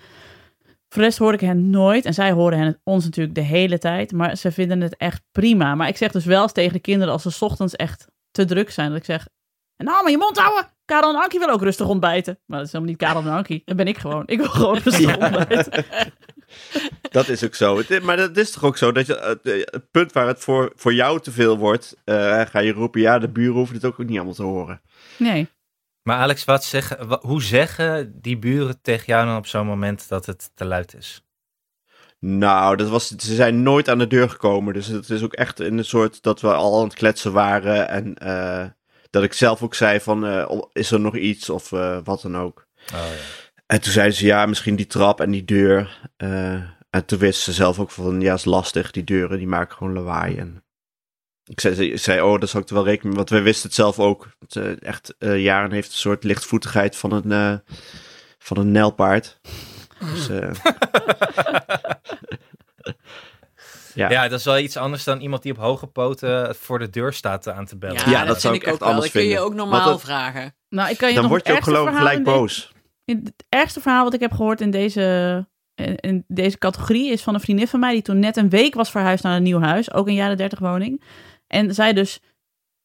Voor de rest hoor ik hen nooit. En zij horen hen, ons natuurlijk de hele tijd. Maar ze vinden het echt prima. Maar ik zeg dus wel eens tegen de kinderen als ze 's ochtends echt te druk zijn. Dat ik zeg, en nou maar je mond houden. Karel en Ankie wil ook rustig ontbijten. Maar dat is helemaal niet Karel en Ankie. Dat ben ik gewoon. Ik wil gewoon *laughs* rustig ontbijten. *laughs* Dat is ook zo. Maar dat is toch ook zo dat je, eh, het punt waar het voor, voor jou te veel wordt, eh, ga je roepen, ja, de buren hoeven het ook niet allemaal te horen. Nee. Maar Alex, wat zeggen, hoe zeggen die buren tegen jou dan op zo'n moment dat het te luid is? Nou, dat was, ze zijn nooit aan de deur gekomen. Dus het is ook echt in een soort dat we al aan het kletsen waren. En eh, dat ik zelf ook zei van, eh, is er nog iets of eh, wat dan ook. Oh, ja. En toen zeiden ze, ja, misschien die trap en die deur. En toen wisten ze zelf ook van, ja, is lastig. Die deuren, die maken gewoon lawaai. En ik zei, ik zei oh, dat zou ik er wel rekenen mee. Want wij wisten het zelf ook. Het, eh, echt, eh, Jaren heeft een soort lichtvoetigheid van een, eh, van een nijlpaard. Dus, eh, *laughs* ja. Ja, dat is wel iets anders dan iemand die op hoge poten voor de deur staat aan te bellen. Ja, Ja, dat, dat zou vind ik echt ook wel. anders Dat kun je vinden. ook normaal vragen. Nou, ik kan je dan nog word je het ook ergste geloof ik verhaal gelijk in boos. in het ergste verhaal wat ik heb gehoord in deze en deze categorie is van een vriendin van mij die toen net een week was verhuisd naar een nieuw huis, ook een jaren 30 woning. En zij dus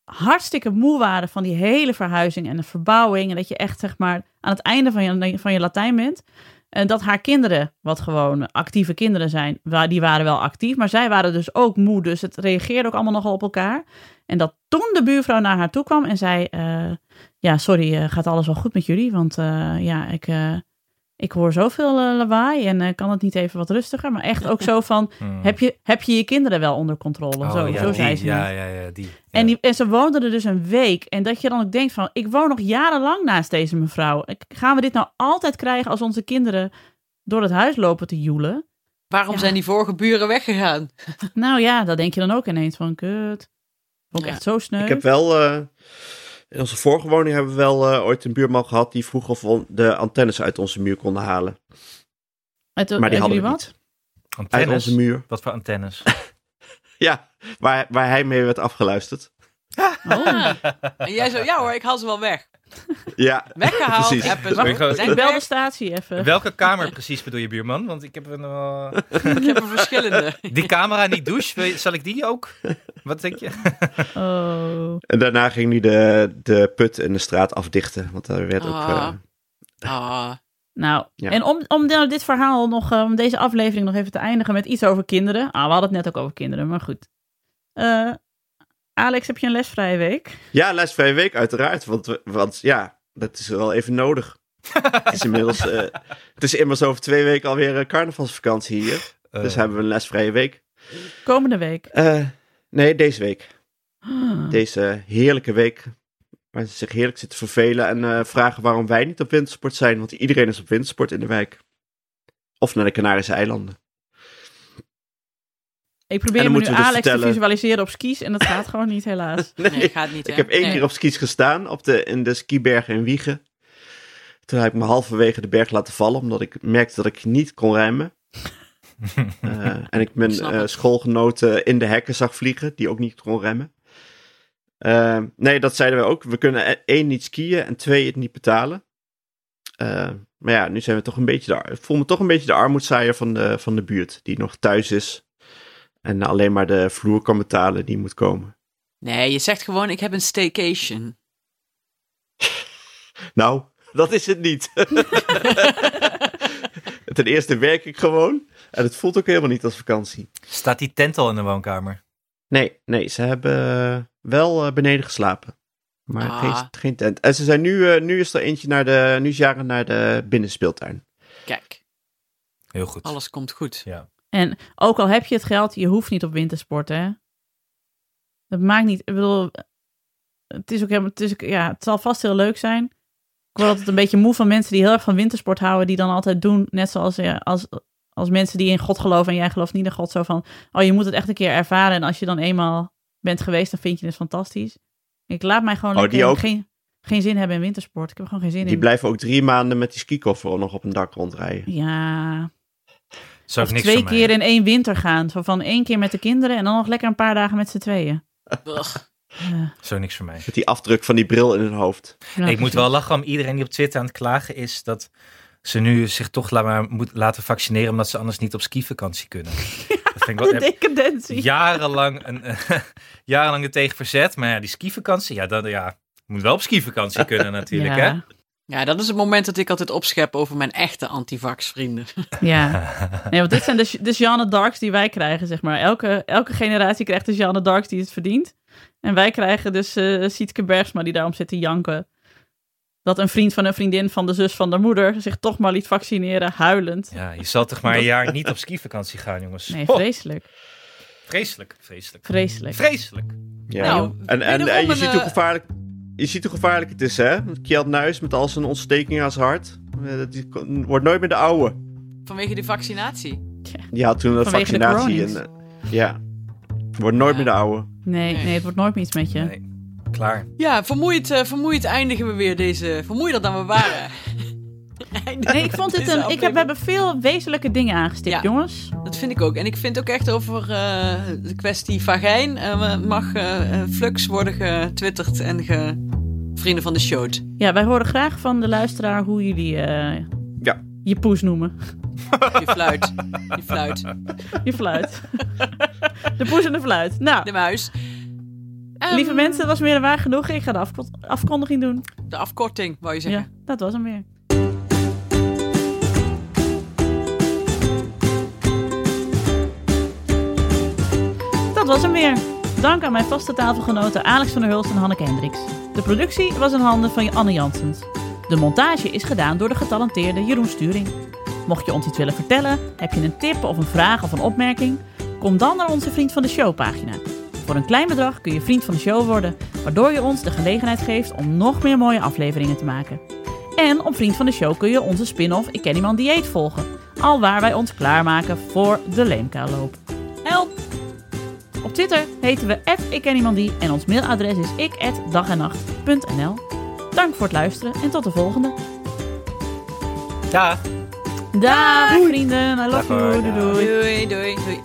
hartstikke moe waren van die hele verhuizing en de verbouwing. En dat je echt zeg maar aan het einde van je, van je Latijn bent. En dat haar kinderen, wat gewoon actieve kinderen zijn, die waren wel actief. Maar zij waren dus ook moe. Dus het reageerde ook allemaal nogal op elkaar. En dat toen de buurvrouw naar haar toe kwam en zei: eh, Ja, sorry, eh, gaat alles wel goed met jullie? Want eh, ja, ik, ik hoor zoveel eh, lawaai en eh, kan het niet even wat rustiger? Maar echt ook zo van: *laughs* Hmm. heb, je, heb je je kinderen wel onder controle? Oh, zo, ja, zo die, zei ze. Ja, ja, ja, die. En, die, en ze woonden er dus een week. En dat je dan ook denkt van, ik woon nog jarenlang naast deze mevrouw. Gaan we dit nou altijd krijgen als onze kinderen door het huis lopen te joelen? Waarom Ja. zijn die vorige buren weggegaan? *laughs* Nou ja, dat denk je dan ook ineens van, kut. Ook Ja. echt zo sneu. Ik heb wel... eh, in onze vorige woning hebben we wel eh, ooit een buurman gehad... die vroeg of we de antennes uit onze muur konden halen. Uit, Maar die uit hadden jullie we wat? niet. Uit Antennes? onze muur. Wat voor antennes? *laughs* Ja, waar, waar hij mee werd afgeluisterd. Oh, *laughs* En jij zo, ja hoor, ik haal ze wel weg. Ja, *laughs* Weggehaald, Precies. appen. Wacht, ze wacht, zijn ik bel de statie even. Welke kamer precies bedoel je, buurman? Want ik heb een... eh, *laughs* Ik heb er verschillende. *laughs* Die camera niet douche, wil je- zal ik die ook? Wat denk je? Oh. en daarna ging hij de, de put in de straat afdichten. Want daar werd ook... Ah. eh, Ah, Nou, Ja. en om, om nou dit verhaal nog, eh, om deze aflevering nog even te eindigen met iets over kinderen. Ah, we hadden het net ook over kinderen, maar goed. Eh, Alex, heb je een lesvrije week? Ja, lesvrije week uiteraard. Want, want ja, dat is wel even nodig. het is inmiddels... eh, het is immers over twee weken alweer eh, carnavalsvakantie hier. Eh, Dus hebben we een lesvrije week. Komende week. Eh, nee, deze week. Ah. Deze heerlijke week. Waar ze zich heerlijk zitten vervelen en eh, vragen waarom wij niet op wintersport zijn. Want iedereen is op wintersport in de wijk. Of naar de Canarische eilanden. Ik probeer me nu dus Alex te visualiseren op skis en dat gaat gewoon niet helaas. *laughs* nee, gaat niet, hè? Ik heb één Nee. keer op skis gestaan op de, in de skibergen in Wiegen. Toen heb ik me halverwege de berg laten vallen, omdat ik merkte dat ik niet kon remmen. *laughs* Eh, en ik mijn eh, het. schoolgenoten in de hekken zag vliegen, die ook niet kon remmen. Eh, nee, dat zeiden we ook. We kunnen e- één niet skiën en twee het niet betalen. Eh, maar ja, nu zijn we toch een beetje de, ar- ik voel me toch een beetje de armoedzaaier van de, van de buurt, die nog thuis is. En alleen maar de vloer kan betalen, die moet komen. Nee, je zegt gewoon, ik heb een staycation. *laughs* Nou, dat is het niet. *laughs* Ten eerste werk ik gewoon. En het voelt ook helemaal niet als vakantie. Staat die tent al in de woonkamer? Nee, nee, ze hebben eh, wel eh, beneden geslapen. Maar Ah. geen, geen tent. En ze zijn nu, eh, nu is er eentje naar de, nu is Jaren naar de binnenspeeltuin. Kijk, Heel goed. alles komt goed. Ja. En ook al heb je het geld, je hoeft niet op wintersport, hè? Dat maakt niet. Ik bedoel, het is ook helemaal. Het, is, ja, het zal vast heel leuk zijn. Ik word altijd een beetje moe van mensen die heel erg van wintersport houden, die dan altijd doen, net zoals ja, als, als mensen die in God geloven en jij gelooft niet in God, zo van, oh, je moet het echt een keer ervaren en als je dan eenmaal bent geweest, dan vind je het fantastisch. Ik laat mij gewoon Oh, lekker die ook? geen, geen zin hebben in wintersport. Ik heb gewoon geen zin Die in. blijven ook drie maanden met die skikoffer nog op een dak rondrijden. Ja, Zou of ik niks twee keer in één winter gaan. Zo van één keer met de kinderen en dan nog lekker een paar dagen met z'n tweeën. Ja, Zou niks voor mij. Met die afdruk van die bril in hun hoofd. ja, ik moet wel lachen om iedereen die op Twitter aan het klagen is dat ze nu zich toch la- maar moet laten vaccineren omdat ze anders niet op skivakantie kunnen. *laughs* Dat vind ik wel, De decadentie. jarenlang, een, *laughs* jarenlang er tegen verzet. Maar ja, die skivakantie, ja, dan, ja, moet wel op skivakantie kunnen *laughs* natuurlijk, hè? Ja. Dat is het moment dat ik altijd opschep over mijn echte antivax vrienden. *laughs* Ja. Nee, want dit zijn de, de Jeanne Darks die wij krijgen, zeg maar. Elke, elke generatie krijgt de Jeanne Darks die het verdient. En wij krijgen dus eh Sietke Bergsma die daarom zit te janken. Dat een vriend van een vriendin van de zus van de moeder zich toch maar liet vaccineren, huilend. Ja, je zal toch maar een jaar niet op skivakantie gaan, jongens. Nee, Oh, vreselijk. vreselijk, vreselijk. Vreselijk. Vreselijk. Ja. Nou, en en, en je een, ziet hoe eh, gevaarlijk... Je ziet hoe gevaarlijk het is, hè? Kjeld Nuis met al zijn ontstekingen aan zijn hart. Eh, Die wordt nooit meer de oude. Vanwege die vaccinatie. Die had toen Vanwege de vaccinatie. coronings. En, eh, ja. Wordt nooit Ja. meer de oude. Nee, nee, het wordt nooit meer iets met je. Nee, klaar. Ja, vermoeid, eh, vermoeid eindigen we weer deze... Vermoeider dan we waren. *laughs* *laughs* Nee, ik vond dit deze een. Ik heb, we hebben veel wezenlijke dingen aangestipt, Ja. jongens. Dat vind ik ook. En ik vind ook echt over eh, de kwestie vagijn... eh, mag eh, flux worden getwitterd en ge... Vrienden van de show. Ja, wij horen graag van de luisteraar hoe jullie eh, Ja. je poes noemen. Je fluit. Je fluit. *laughs* Je fluit. De poes en de fluit. Nou, De muis. Ehm, lieve mensen, dat was meer dan waar genoeg. Ik ga de afko- afkondiging doen. De afkorting, wou je Ja, zeggen. dat was hem weer. Dat was hem weer. Dank aan mijn vaste tafelgenoten Alex van der Hulst en Hanneke Hendricks. De productie was in handen van Anne Janssens. De montage is gedaan door de getalenteerde Jeroen Sturing. Mocht je ons iets willen vertellen, heb je een tip of een vraag of een opmerking? Kom dan naar onze Vriend van de Show pagina. Voor een klein bedrag kun je Vriend van de Show worden, waardoor je ons de gelegenheid geeft om nog meer mooie afleveringen te maken. En op Vriend van de Show kun je onze spin-off Ik Ken Iemand Dieet volgen. Al waar wij ons klaarmaken voor de Leemka-loop. Help! Op Twitter heten we @ikkenniemandie en ons mailadres is ik@dagennacht.nl. Dank voor het luisteren en tot de volgende. Ja. Dag vrienden, I love Dag you, doei dag. doei. Doei, doei, doei.